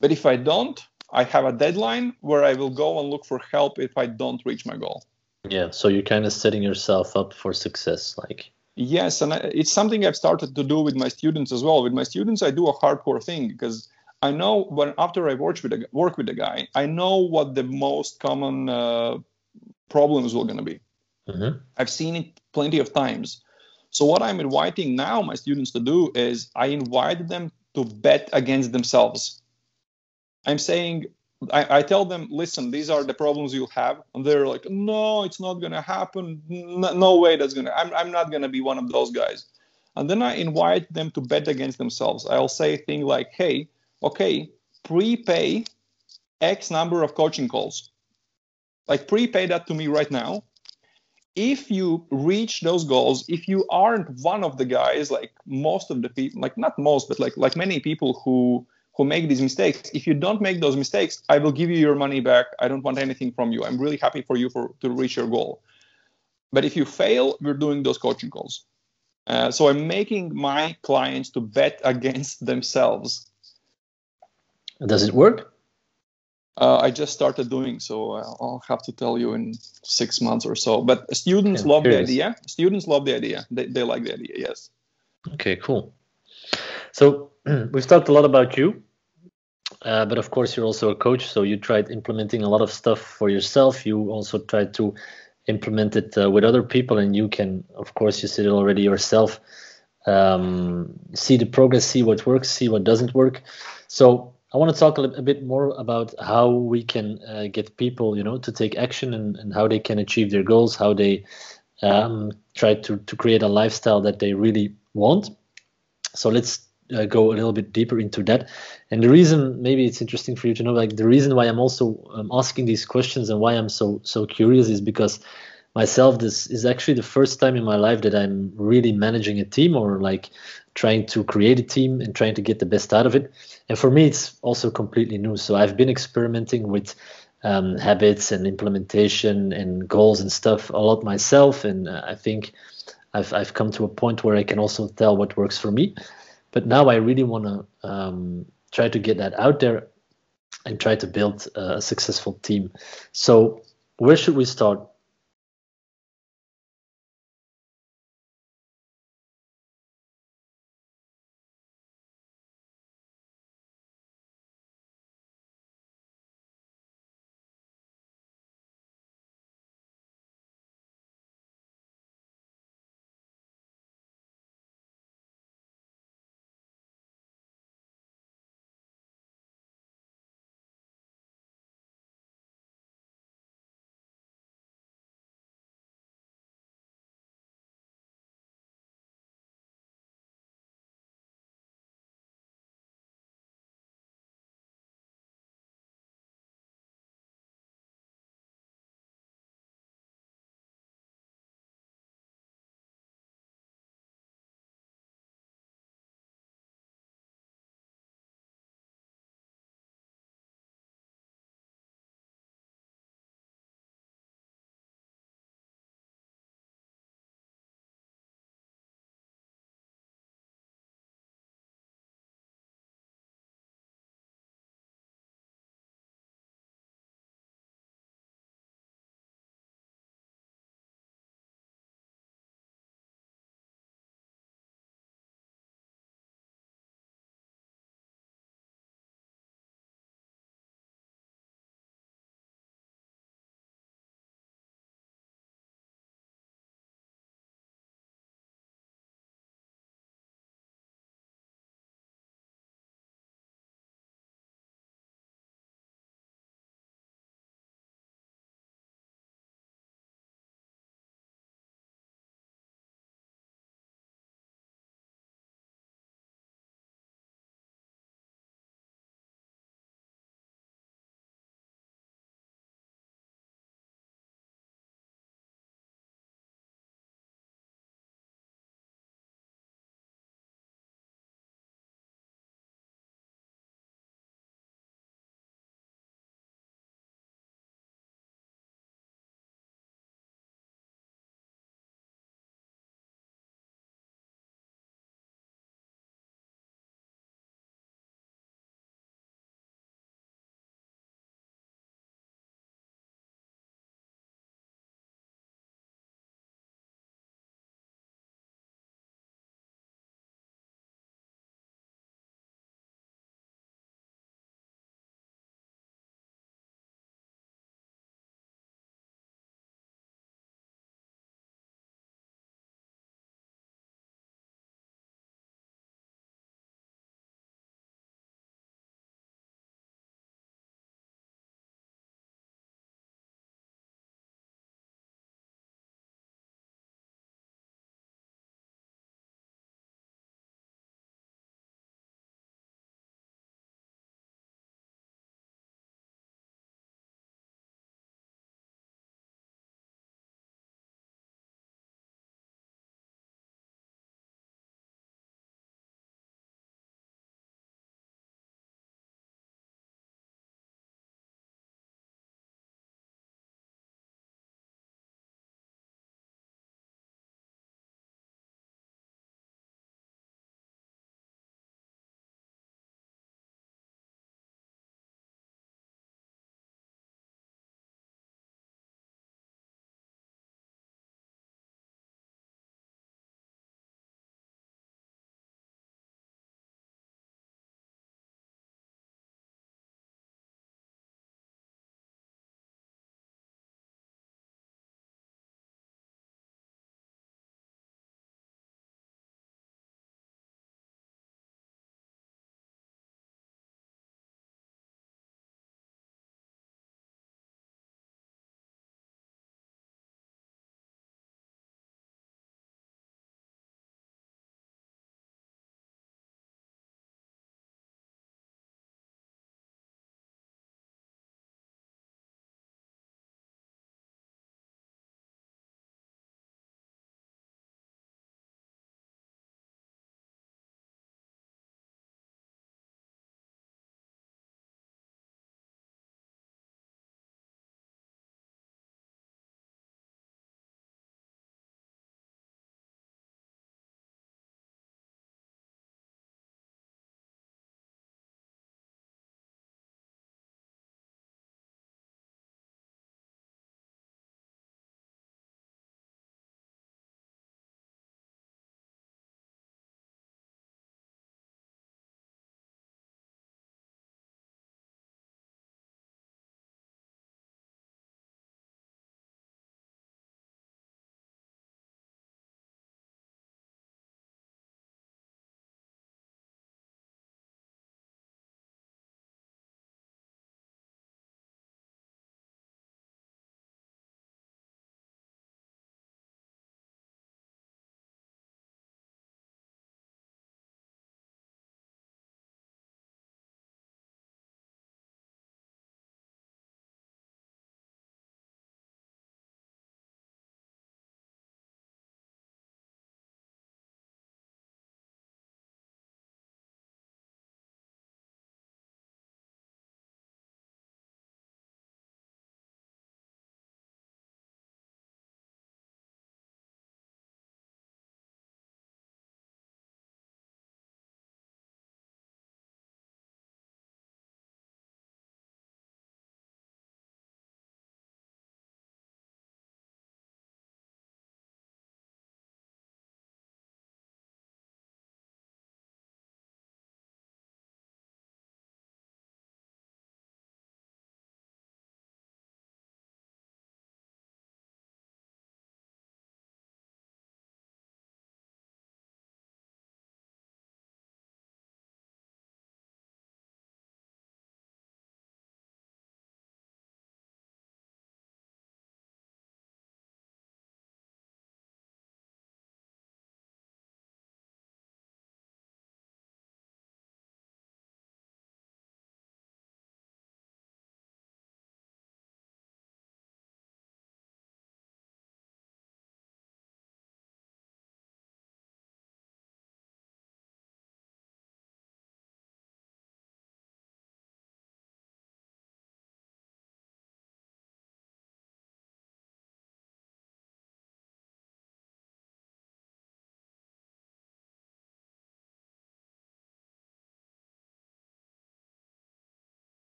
But if I don't, I have a deadline where I will go and look for help if I don't reach my goal. Yeah, so you're kind of setting yourself up for success, like. Yes, and it's something I've started to do with my students as well. With my students, I do a hardcore thing because I know when after I work with a, work with the guy, I know what the most common uh, problems were going to be. Mm-hmm. I've seen it plenty of times. So what I'm inviting now my students to do is I invite them to bet against themselves. I'm saying I, I, tell them, listen, these are the problems you'll have, and they're like, no, it's not gonna happen. No, no way, that's gonna. I'm I'm not gonna be one of those guys. And then I invite them to bet against themselves. I'll say a thing like, hey, okay, prepay X number of coaching calls. Like prepay that to me right now. If you reach those goals, if you aren't one of the guys, like most of the people, like not most, but like like many people who who make these mistakes. If you don't make those mistakes, I will give you your money back. I don't want anything from you. I'm really happy for you for to reach your goal. But if you fail, we're doing those coaching calls. Uh, so I'm making my clients to bet against themselves. Does it work? Uh, I just started doing so. Uh, I'll have to tell you in six months or so. But students love curious. the idea. Students love the idea. They, they like the idea. Yes. Okay. Cool. So we've talked a lot about you, uh, but of course you're also a coach. So you tried implementing a lot of stuff for yourself. You also tried to implement it uh, with other people, and you can, of course, you said it already yourself. Um, see the progress, see what works, see what doesn't work. So I want to talk a, a bit more about how we can uh, get people, you know, to take action and, and how they can achieve their goals, how they um, try to, to create a lifestyle that they really want. So let's uh, go a little bit deeper into that. And the reason, maybe it's interesting for you to know, like the reason why I'm also um, asking these questions and why I'm so so curious is because myself, this is actually the first time in my life that I'm really managing a team or like trying to create a team and trying to get the best out of it. And for me, it's also completely new. So I've been experimenting with um, habits and implementation and goals and stuff a lot myself, and uh, I think I've I've come to a point where I can also tell what works for me. But now I really want to um, try to get that out there and try to build a successful team. So where should we start?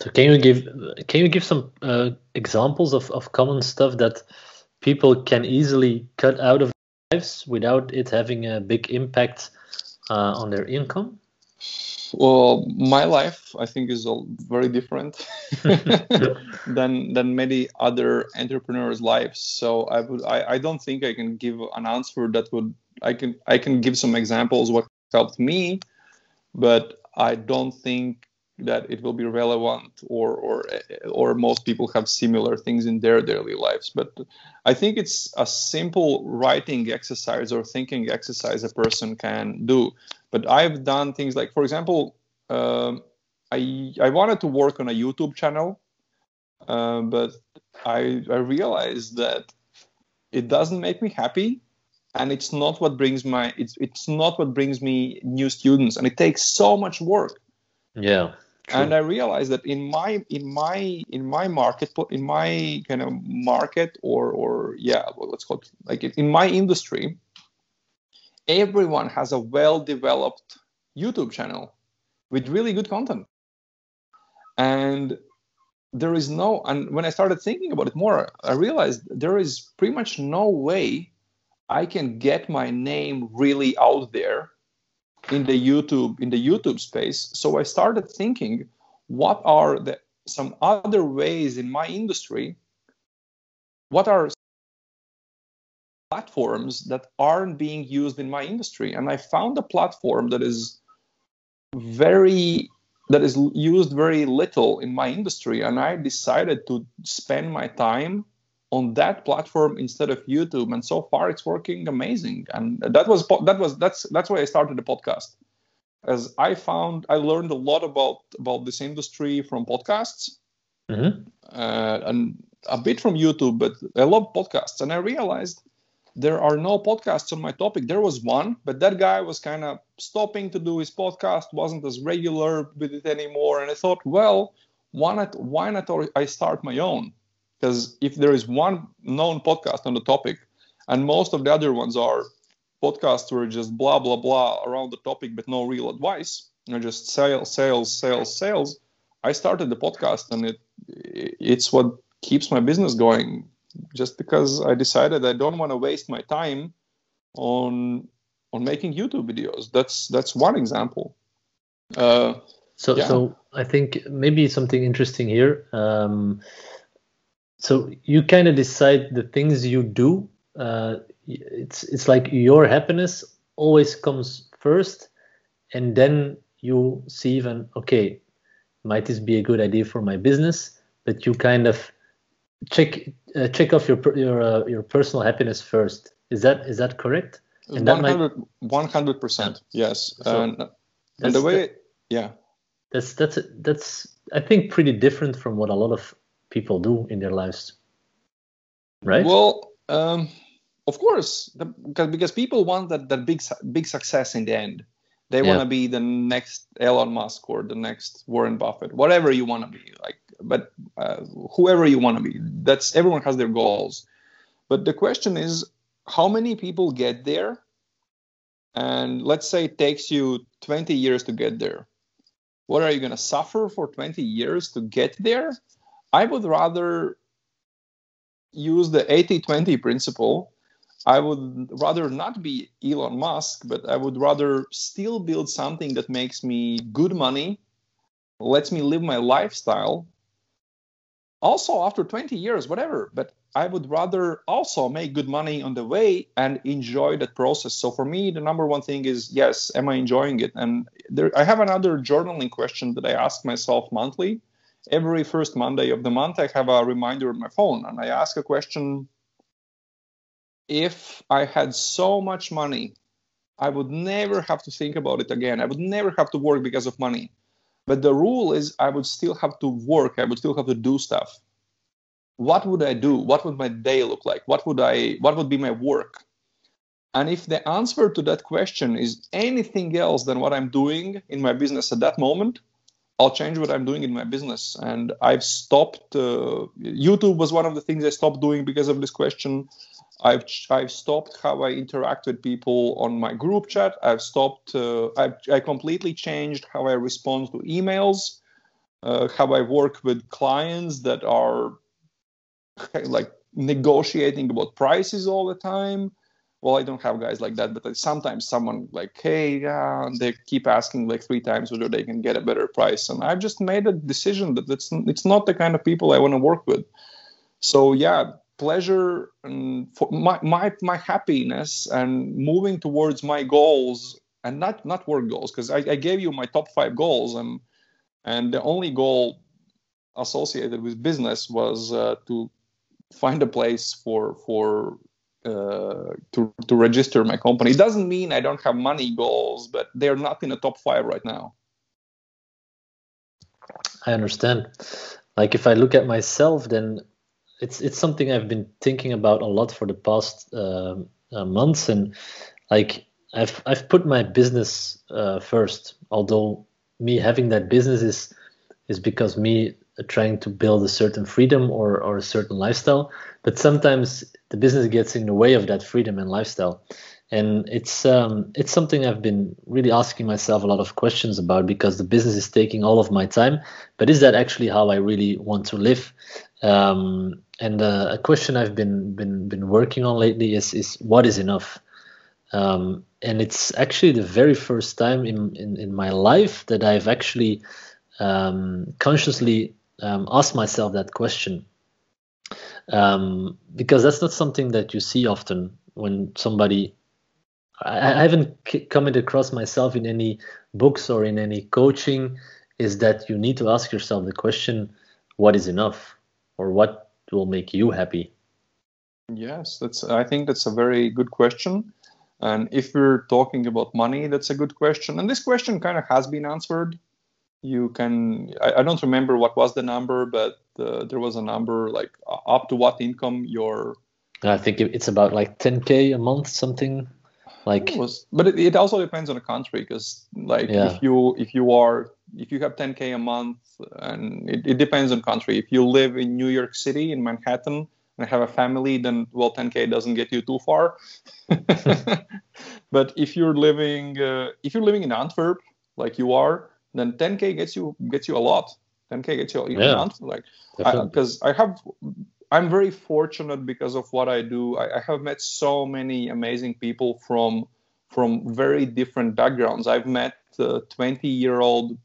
So can you give can you give some uh, examples of, of common stuff that people can easily cut out of their lives without it having a big impact uh, on their income? Well, my life I think is all very different than than many other entrepreneurs' lives. So I would I, I don't think I can give an answer that would I can I can give some examples what helped me, but I don't think that it will be relevant or or or most people have similar things in their daily lives. But i think it's a simple writing exercise or thinking exercise a person can do. But i've done things like for example um, i i wanted to work on a youtube channel uh, but i i realized that it doesn't make me happy and it's not what brings my it's it's not what brings me new students. And it takes so much work. Yeah And i realized that in my in my in my market in my kind of market or or yeah let's call it like in my industry everyone has a well developed youtube channel with really good content. And there is no and when i started thinking about it more i realized there is pretty much no way i can get my name really out there in the YouTube in the YouTube space. So I started thinking, what are the some other ways in my industry? What are platforms that aren't being used in my industry? And I found a platform that is very that is used very little in my industry, and I decided to spend my time on that platform instead of YouTube. And so far, it's working amazing. And that was that was that's that's why I started the podcast. As I found, I learned a lot about about this industry from podcasts, mm-hmm. uh, and a bit from YouTube, but I love podcasts. And I realized there are no podcasts on my topic. There was one, but that guy was kind of stopping to do his podcast, wasn't as regular with it anymore. And I thought, well, why not? Why not? I start my own because if there is one known podcast on the topic and most of the other ones are podcasts where just blah blah blah around the topic but no real advice you know just sales sales sales sales i started the podcast and it it's what keeps my business going. Just because i decided i don't want to waste my time on on making youtube videos. That's that's one example. Uh, so yeah. so i think maybe something interesting here. Um, so you kind of decide the things you do uh, it's it's like your happiness always comes first and then you see even okay might this be a good idea for my business? But you kind of check uh, check off your your uh, your personal happiness first. Is that is that correct? And 100 100 percent yes. So and, and the way yeah. That's that's that's i think pretty different from what a lot of people do in their lives right? Well um, of course the, because, because people want that, that big big success in the end. They yeah. want to be the next elon musk or the next warren buffett whatever you want to be like but uh, whoever you want to be that's everyone has their goals. But the question is how many people get there? And let's say it takes you 20 years to get there. What are you going to suffer for 20 years to get there I would rather use the 80 20 principle. I would rather not be Elon Musk, but I would rather still build something that makes me good money, lets me live my lifestyle. Also, after 20 years, whatever, but I would rather also make good money on the way and enjoy that process. So for me, the number one thing is yes, am I enjoying it? And there, I have another journaling question that I ask myself monthly every first Monday of the month, I have a reminder on my phone and I ask a question if I had so much money, I would never have to think about it again. I would never have to work because of money. But the rule is I would still have to work, I would still have to do stuff. What would I do? What would my day look like? What would I what would be my work? And if the answer to that question is anything else than what I'm doing in my business at that moment, I'll change what I'm doing in my business. And I've stopped. Uh, YouTube was one of the things I stopped doing because of this question. I've I've stopped how I interact with people on my group chat. I've stopped. Uh, I've I completely changed how I respond to emails. Uh, have I work with clients that are like negotiating about prices all the time? Well, I don't have guys like that, but sometimes someone like, hey, uh, they keep asking like three times whether they can get a better price, and I've just made a decision that it's it's not the kind of people I want to work with. So yeah, pleasure and my my my happiness and moving towards my goals and not not work goals because I, I gave you my top five goals and and the only goal associated with business was uh, to find a place for for uh, to to register my company. It doesn't mean I don't have money goals, but they're not in the top five right now. I understand. Like if I look at myself, then it's it's something I've been thinking about a lot for the past uh, uh, months, and like I've I've put my business uh, first. Although me having that business is is because me trying to build a certain freedom or or a certain lifestyle, but sometimes the business gets in the way of that freedom and lifestyle. And it's um, it's something I've been really asking myself a lot of questions about because the business is taking all of my time. But is that actually how I really want to live? Um, and uh, a question I've been been been working on lately is is what is enough? Um, and it's actually the very first time in in, in my life that I've actually um, consciously um, asked myself that question. Um, because that's not something that you see often when somebody I, I haven't come across myself in any books or in any coaching is that you need to ask yourself the question what is enough or what will make you happy? Yes, that's. I think that's a very good question. And if we're talking about money, that's a good question. And this question kind of has been answered. You can. I, I don't remember what was the number, but uh, there was a number like up to what income your. I think it's about like 10k a month, something like. It was, but it, it also depends on the country, because like yeah. if you if you are if you have 10k a month and it, it, depends on country if you live in new york city in manhattan and have a family then well 10k doesn't get you too far but if you're living uh, if you're living in antwerp like you are then 10k gets you gets you a lot. 10k gets you yeah, month like because I, I, have i'm very fortunate because of what i do. I, I have met so many amazing people from from very different backgrounds. I've met 20 year old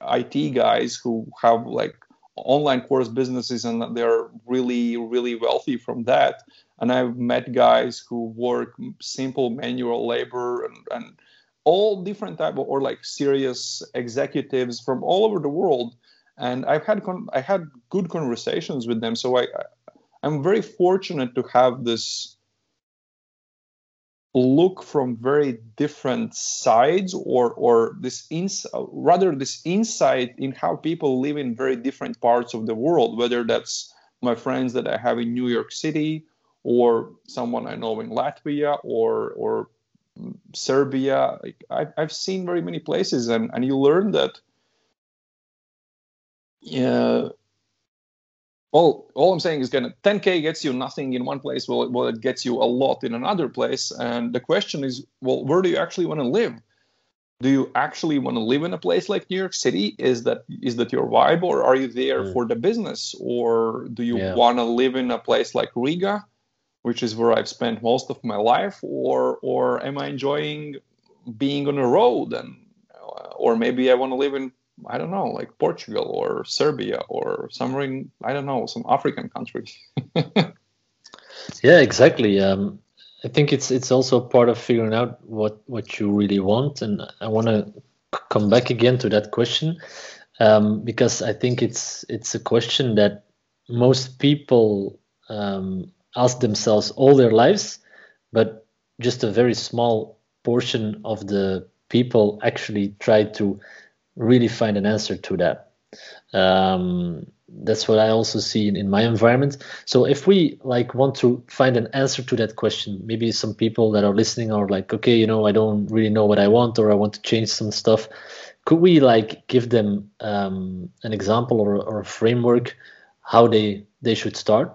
IT guys who have like online course businesses and they're really really wealthy from that. And i've met guys who work simple manual labor and, and all different type of or like serious executives from all over the world. And i've had con- i had good conversations with them. So i i'm very fortunate to have this look from very different sides or or this ins rather this insight in how people live in very different parts of the world whether that's my friends that i have in new york city or someone i know in latvia or or serbia I've, I've seen very many places and and you learn that yeah all all I'm saying is gonna 10k gets you nothing in one place. Well, well, it gets you a lot in another place. And the question is, well, where do you actually want to live? Do you actually want to live in a place like New York City? Is that is that your vibe, or are you there mm. for the business, or do you yeah. want to live in a place like Riga, which is where I've spent most of my life, or or am I enjoying being on the road and or maybe I want to live in I don't know, like Portugal or Serbia or somewhere in I don't know some African country. yeah, exactly. Um, I think it's it's also part of figuring out what what you really want, and I want to come back again to that question um, because I think it's it's a question that most people um, ask themselves all their lives, but just a very small portion of the people actually try to really find an answer to that. Um, that's what I also see in, in, my environment. So if we like want to find an answer to that question, maybe some people that are listening are like, okay, you know, I don't really know what I want, or I want to change some stuff. Could we like give them um, an example or, or a framework how they they should start?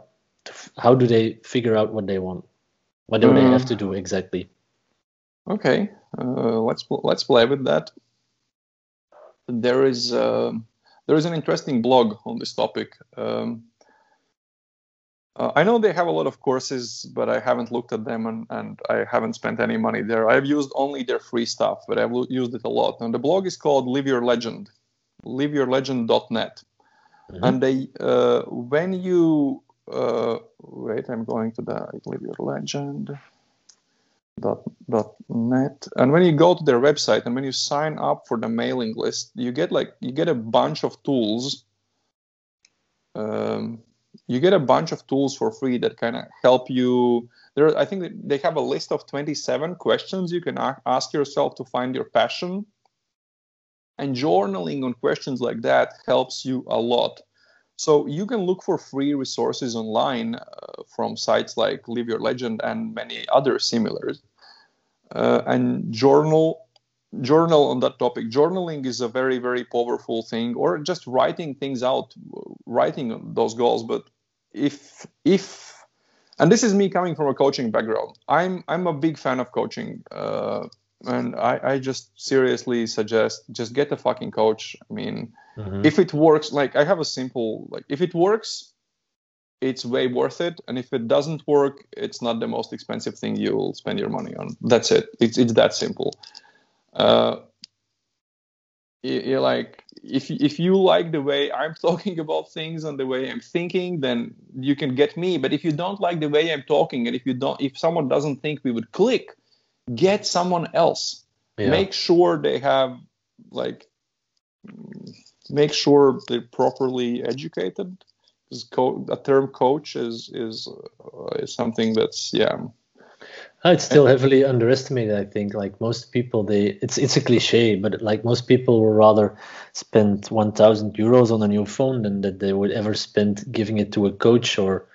How do they figure out what they want? What do they have to do exactly? Okay, uh, let's let's play with that there is uh, there is an interesting blog on this topic. Um, uh, I know they have a lot of courses, but I haven't looked at them and, and I haven't spent any money there. I've used only their free stuff, but I've used it a lot. And the blog is called Live Your Legend, liveyourlegend.net. Mm-hmm. And they, uh, when you, uh, wait, I'm going to the Live Legend. Dot, dot net. And when you go to their website and when you sign up for the mailing list you get like you get a bunch of tools. Um, you get a bunch of tools for free that kind of help you. There i think they have a list of 27 questions you can ask yourself to find your passion. And journaling on questions like that helps you a lot so you can look for free resources online uh, from sites like live your legend and many other similars. Uh, and journal journal on that topic. Journaling is a very very powerful thing or just writing things out writing those goals. But if if and this is me coming from a coaching background. I'm i'm a big fan of coaching uh, and I, I just seriously suggest just get a fucking coach. I mean mm-hmm. if it works like i have a simple like if it works it's way worth it. And if it doesn't work it's not the most expensive thing you'll spend your money on. That's it. It's, it's that simple. Uh, you like if if you like the way I'm talking about things and the way I'm thinking, then you can get me. But if you don't like the way I'm talking, and if you don't, if someone doesn't think we would click, get someone else. Yeah. Make sure they have like make sure they're properly educated. Because co- a term coach is is uh, is something that's yeah Oh, it's still heavily underestimated. I think, like most people, they it's it's a cliche, but like most people will rather spend one thousand euros on a new phone than that they would ever spend giving it to a coach or,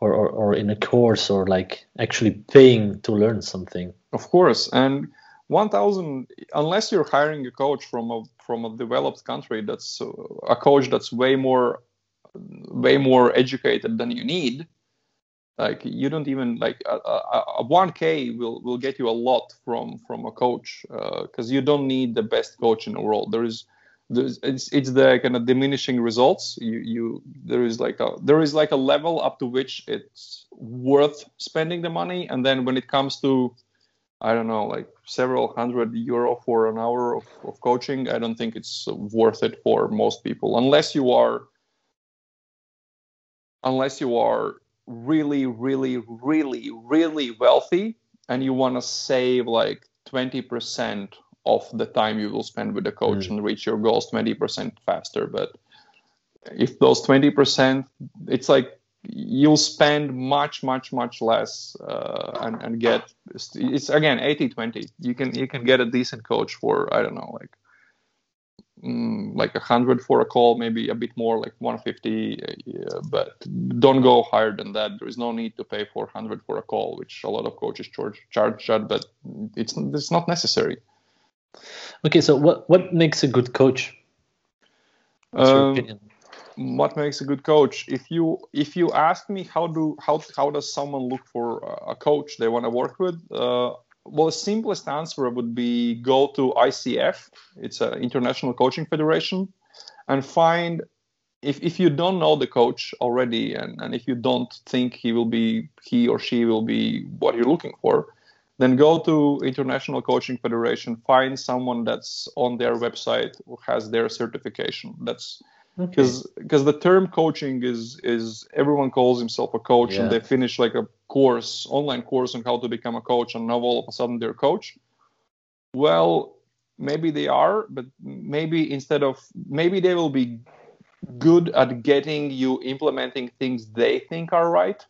or or or in a course or like actually paying to learn something. Of course, and one thousand unless you're hiring a coach from a from a developed country that's a coach that's way more way more educated than you need like you don't even like a, a, a 1k will will get you a lot from from a coach because uh, you don't need the best coach in the world there is it's it's the kind of diminishing results. You you there is like a there is like a level up to which it's worth spending the money. And then when it comes to i don't know like several hundred euro for an hour of, of coaching i don't think it's worth it for most people. Unless you are unless you are really, really, really, really wealthy and you want to save like 20% of the time you will spend with the coach mm. and reach your goals 20% faster. But if those 20%, it's like you'll spend much, much, much less uh, and, and get it's again 80 20. You can you can get a decent coach for I don't know like mm, like a hundred for a call, maybe a bit more, like 150. Uh, but don't go higher than that. There is no need to pay 400 for a call, which a lot of coaches charge charge that, but it's it's not necessary. Okay, so what what makes a good coach? Um. What makes a good coach? If you if you ask me how do how how does someone look for a coach they want to work with? Uh, well, the simplest answer would be go to ICF, it's an international coaching federation, and find if, if you don't know the coach already and, and if you don't think he will be he or she will be what you're looking for, then go to International Coaching Federation, find someone that's on their website who has their certification. That's because okay. because the term coaching is is everyone calls himself a coach yeah. and they finish like a course online course on how to become a coach and now all of a sudden they're a coach well maybe they are but maybe instead of maybe they will be good at getting you implementing things they think are right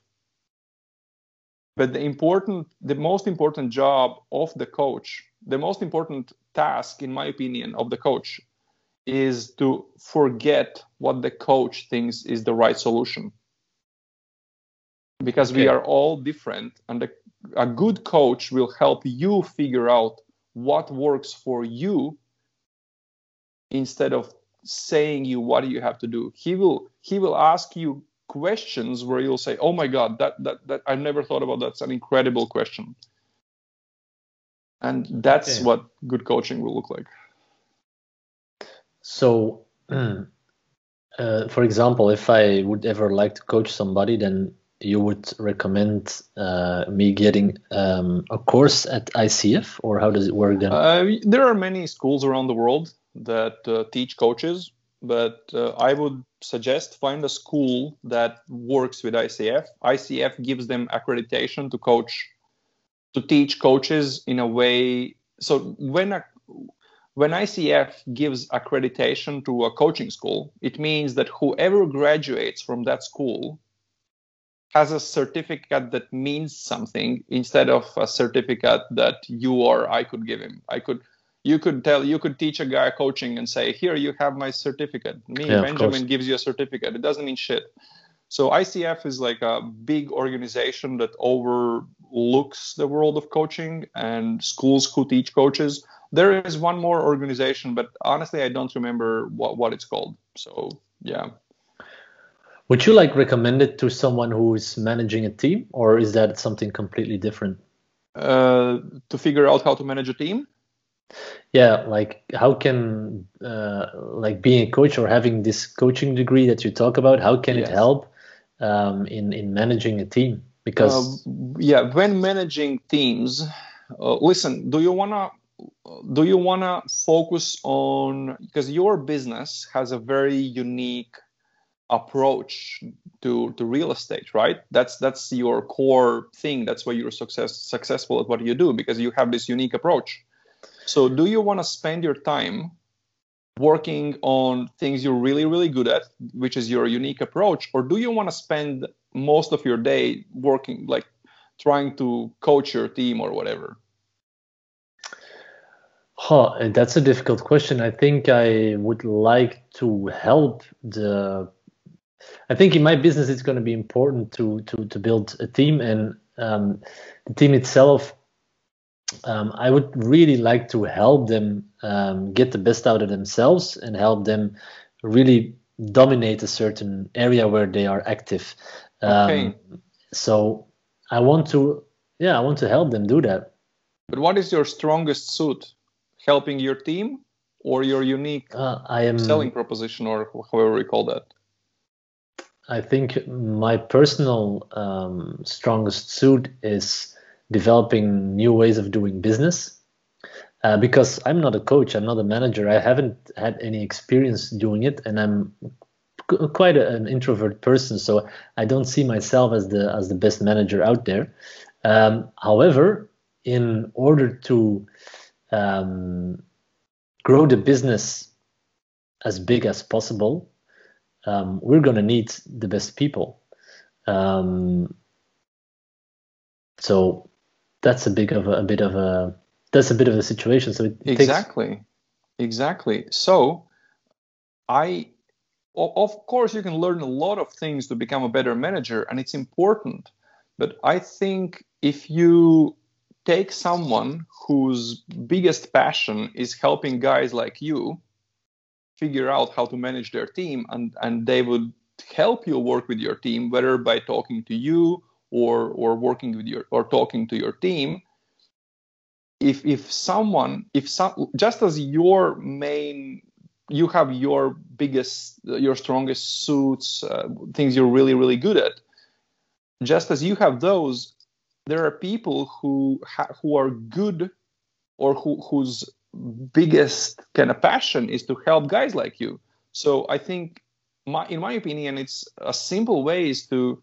but the important the most important job of the coach the most important task in my opinion of the coach is to forget what the coach thinks is the right solution because okay. we are all different and a, a good coach will help you figure out what works for you instead of saying you what you have to do he will he will ask you questions where you'll say oh my god that that, that i never thought about that's an incredible question and that's okay. what good coaching will look like so, uh, for example, if I would ever like to coach somebody, then you would recommend uh, me getting um, a course at ICF, or how does it work then? Uh, there are many schools around the world that uh, teach coaches, but uh, I would suggest find a school that works with ICF. ICF gives them accreditation to coach, to teach coaches in a way. So when a when ICF gives accreditation to a coaching school, it means that whoever graduates from that school has a certificate that means something instead of a certificate that you or I could give him. I could you could tell you could teach a guy coaching and say here you have my certificate. Me yeah, benjamin gives you a certificate. It doesn't mean shit. So icf is like a big organization that overlooks the world of coaching and schools who teach coaches. There is one more organization but honestly i don't remember what, what it's called. So yeah. Would you like recommend it to someone who is managing a team or is that something completely different? Uh, to figure out how to manage a team yeah like how can uh, like being a coach or having this coaching degree that you talk about how can yes. it help um, in in managing a team? Because uh, yeah when managing teams uh, listen do you want to do you want to focus on because your business has a very unique approach to to real estate right? That's that's your core thing. That's why you're success successful at what you do because you have this unique approach so, do you want to spend your time working on things you're really, really good at, which is your unique approach, or do you want to spend most of your day working, like trying to coach your team or whatever? Huh, and that's a difficult question. I think I would like to help the. I think in my business it's going to be important to to to build a team, and um, the team itself um, I would really like to help them um, get the best out of themselves and help them really dominate a certain area where they are active. Um, okay. So I want to, yeah, I want to help them do that. But what is your strongest suit? Helping your team or your unique uh, I am, selling proposition, or however we call that? I think my personal um, strongest suit is developing new ways of doing business. Uh, because I'm not a coach, I'm not a manager, I haven't had any experience doing it, and I'm c- quite a, an introvert person, so I don't see myself as the as the best manager out there. Um, however, in order to um, grow the business as big as possible, um, we're going to need the best people. Um, so that's a big of a, a, bit of a that's a bit of a situation. So exactly, takes... exactly. So I, of course, you can learn a lot of things to become a better manager, and it's important. But I think if you take someone whose biggest passion is helping guys like you figure out how to manage their team and and they would help you work with your team whether by talking to you or or working with your or talking to your team if if someone if some just as your main you have your biggest your strongest suits uh, things you're really really good at just as you have those there are people who ha- who are good or who whose biggest kind of passion is to help guys like you. So i think my in my opinion it's a simple way is to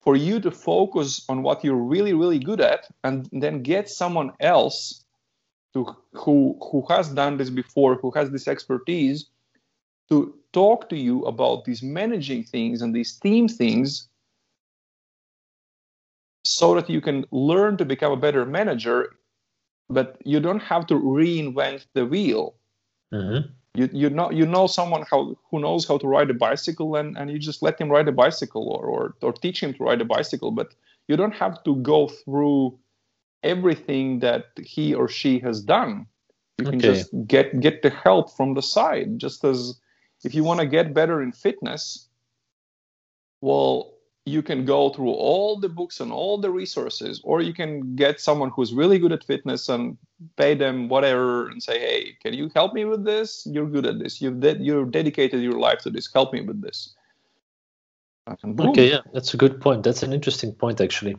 for you to focus on what you're really really good at and then get someone else to who who has done this before who has this expertise to talk to you about these managing things and these team things so that you can learn to become a better manager but you don't have to reinvent the wheel. Mm-hmm you you know you know someone how who knows how to ride a bicycle and, and you just let him ride a bicycle or, or or teach him to ride a bicycle but you don't have to go through everything that he or she has done. You can just get get the help from the side just as if you want to get better in fitness well you can go through all the books and all the resources, or you can get someone who's really good at fitness and pay them whatever and say, hey, can you help me with this? You're good at this. You've de- you're dedicated your life to this. Help me with this. Okay, yeah, that's a good point. That's an interesting point, actually.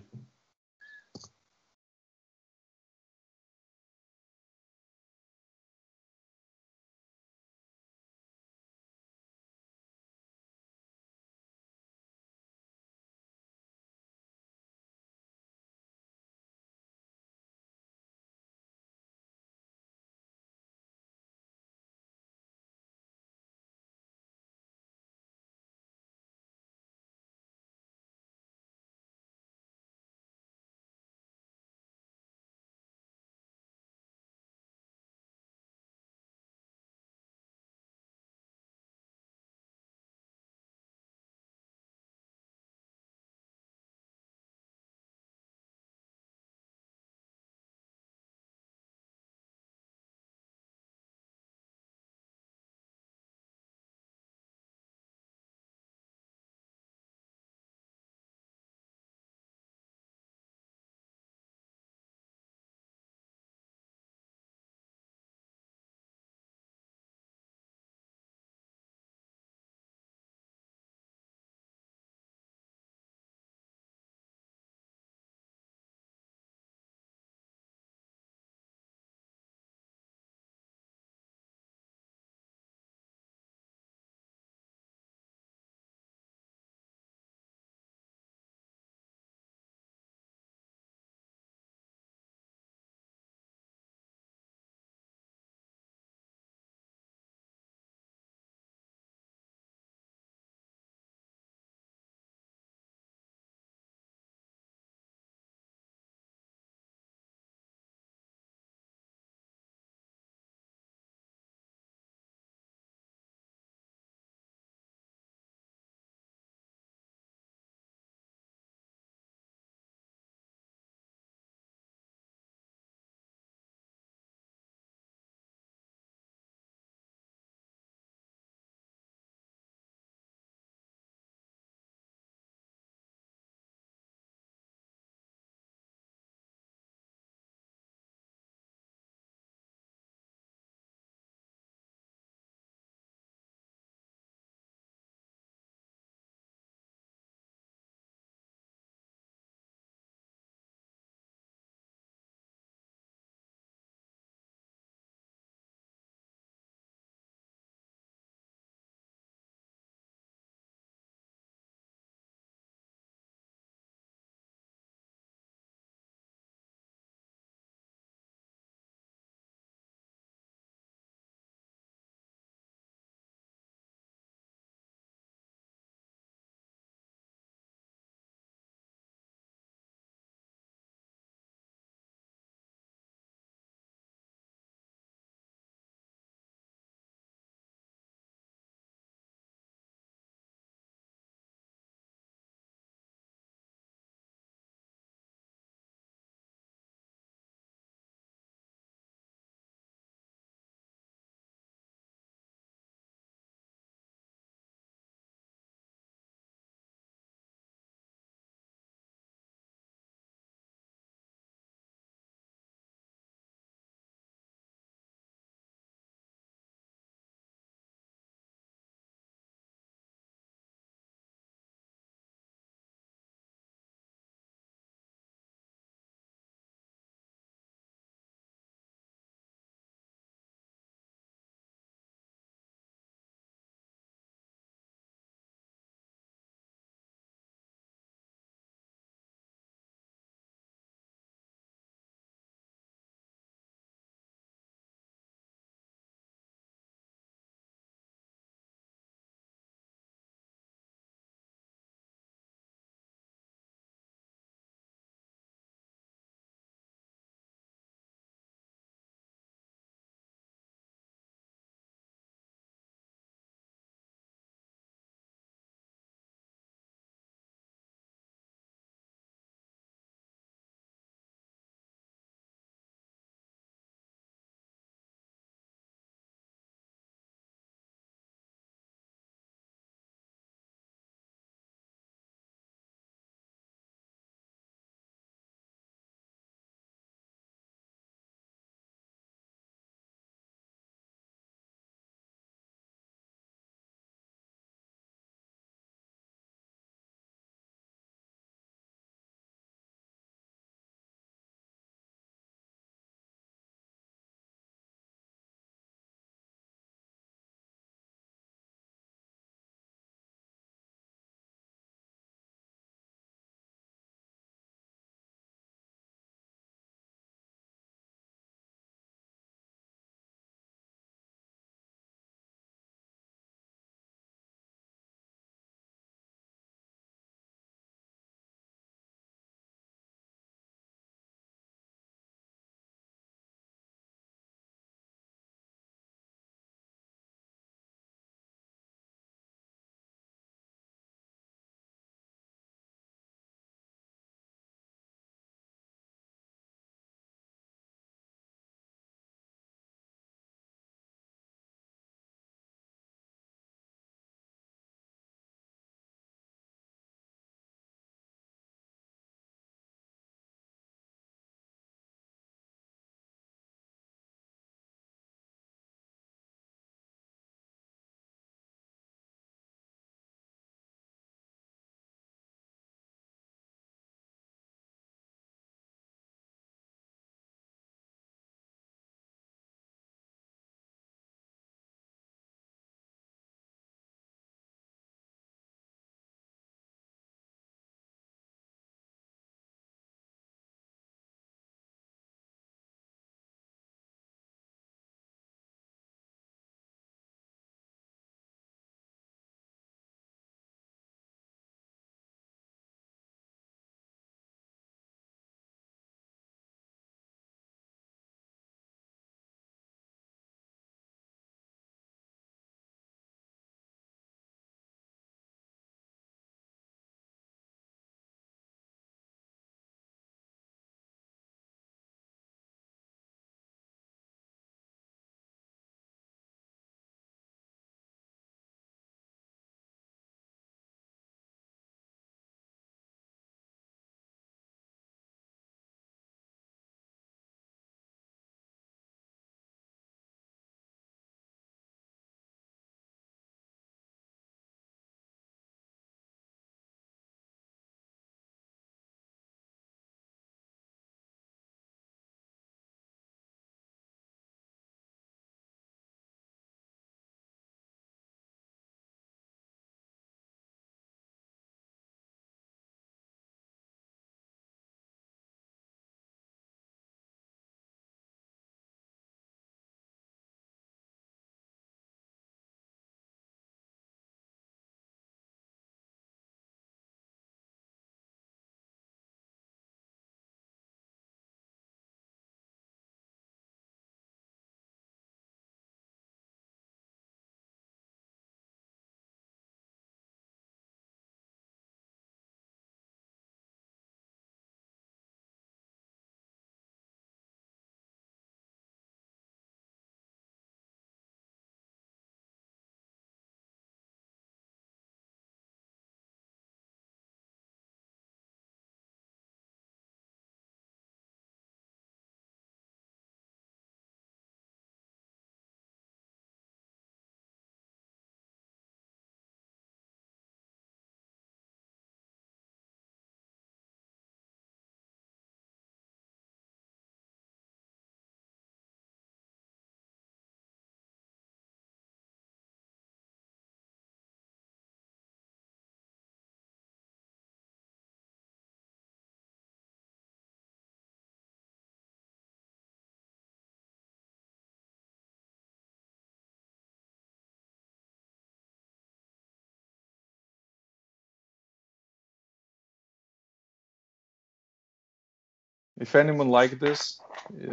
If anyone like this,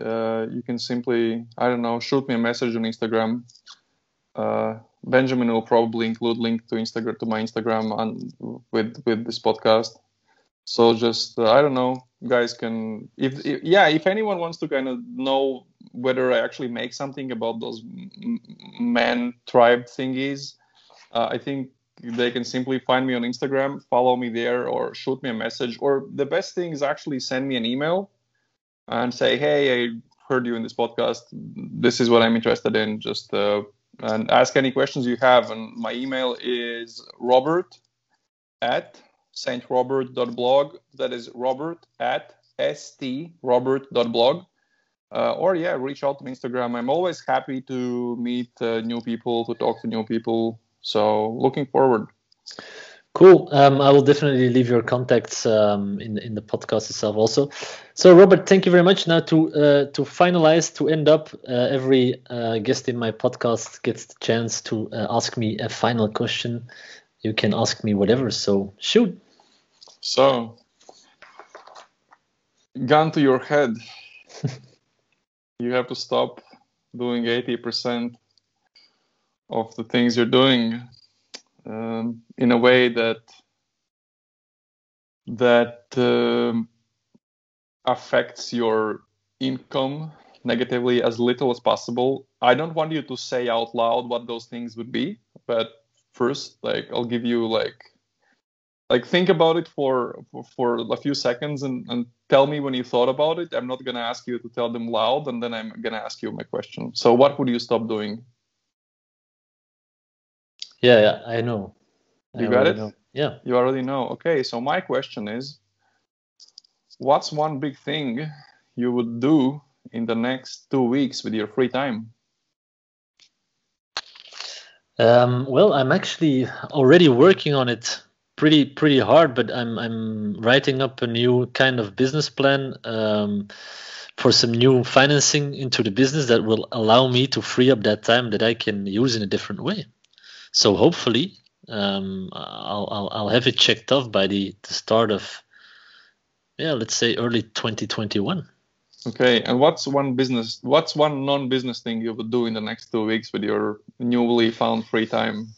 uh, you can simply I don't know shoot me a message on Instagram. Uh, Benjamin will probably include link to Instagram to my Instagram and with with this podcast. So just uh, I don't know, guys can if, if, yeah if anyone wants to kind of know whether I actually make something about those man tribe thingies, uh, I think they can simply find me on Instagram, follow me there, or shoot me a message. Or the best thing is actually send me an email and say, "Hey, I heard you in this podcast. This is what I'm interested in. Just uh, and ask any questions you have." And my email is robert at strobert.blog. That is robert at strobert.blog. Uh, or yeah, reach out on Instagram. I'm always happy to meet uh, new people, to talk to new people. So looking forward. Cool. Um, I will definitely leave your contacts um, in in the podcast itself also. So Robert, thank you very much. Now to uh, to finalize, to end up, uh, every uh, guest in my podcast gets the chance to uh, ask me a final question. You can ask me whatever. So shoot. So, gun to your head. you have to stop doing 80% of the things you're doing um, in a way that that um, affects your income negatively as little as possible. I don't want you to say out loud what those things would be, but first, like I'll give you like like think about it for for, for a few seconds and, and tell me when you thought about it. I'm not gonna ask you to tell them loud, and then I'm gonna ask you my question. So, what would you stop doing? Yeah, yeah, I know. You I got it? Know. Yeah. You already know. Okay, so my question is what's one big thing you would do in the next two weeks with your free time? Um, well, I'm actually already working on it pretty pretty hard, but I'm I'm writing up a new kind of business plan um, for some new financing into the business that will allow me to free up that time that I can use in a different way. So hopefully, um, I'll, I'll, I'll have it checked off by the, the start of, yeah, let's say early 2021. Okay, and what's one business? What's one non-business thing you would do in the next two weeks with your newly found free time?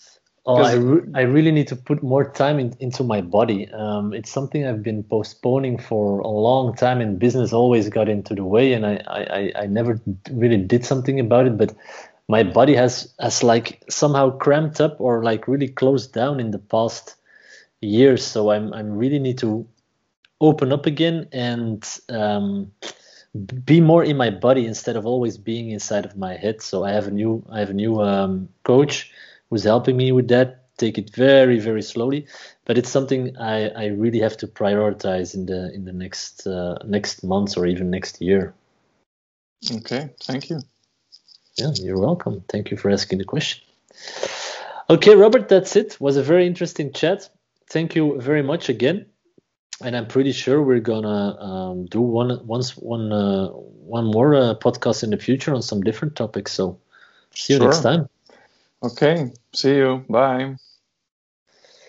Oh, I, re- I really need to put more time in, into my body. Um, it's something I've been postponing for a long time, and business always got into the way, and I, I, I never really did something about it. But my body has has like somehow cramped up or like really closed down in the past years. So I'm I'm really need to open up again and um, be more in my body instead of always being inside of my head. So I have a new I have a new um, coach who's helping me with that. Take it very very slowly, but it's something I, I really have to prioritize in the in the next uh, next months or even next year. Okay, thank you. Yeah, you're welcome. Thank you for asking the question. Okay, Robert, that's it. it was a very interesting chat. Thank you very much again. And I'm pretty sure we're gonna um, do one once one uh, one more uh, podcast in the future on some different topics. So see you sure. next time. Okay. See you. Bye.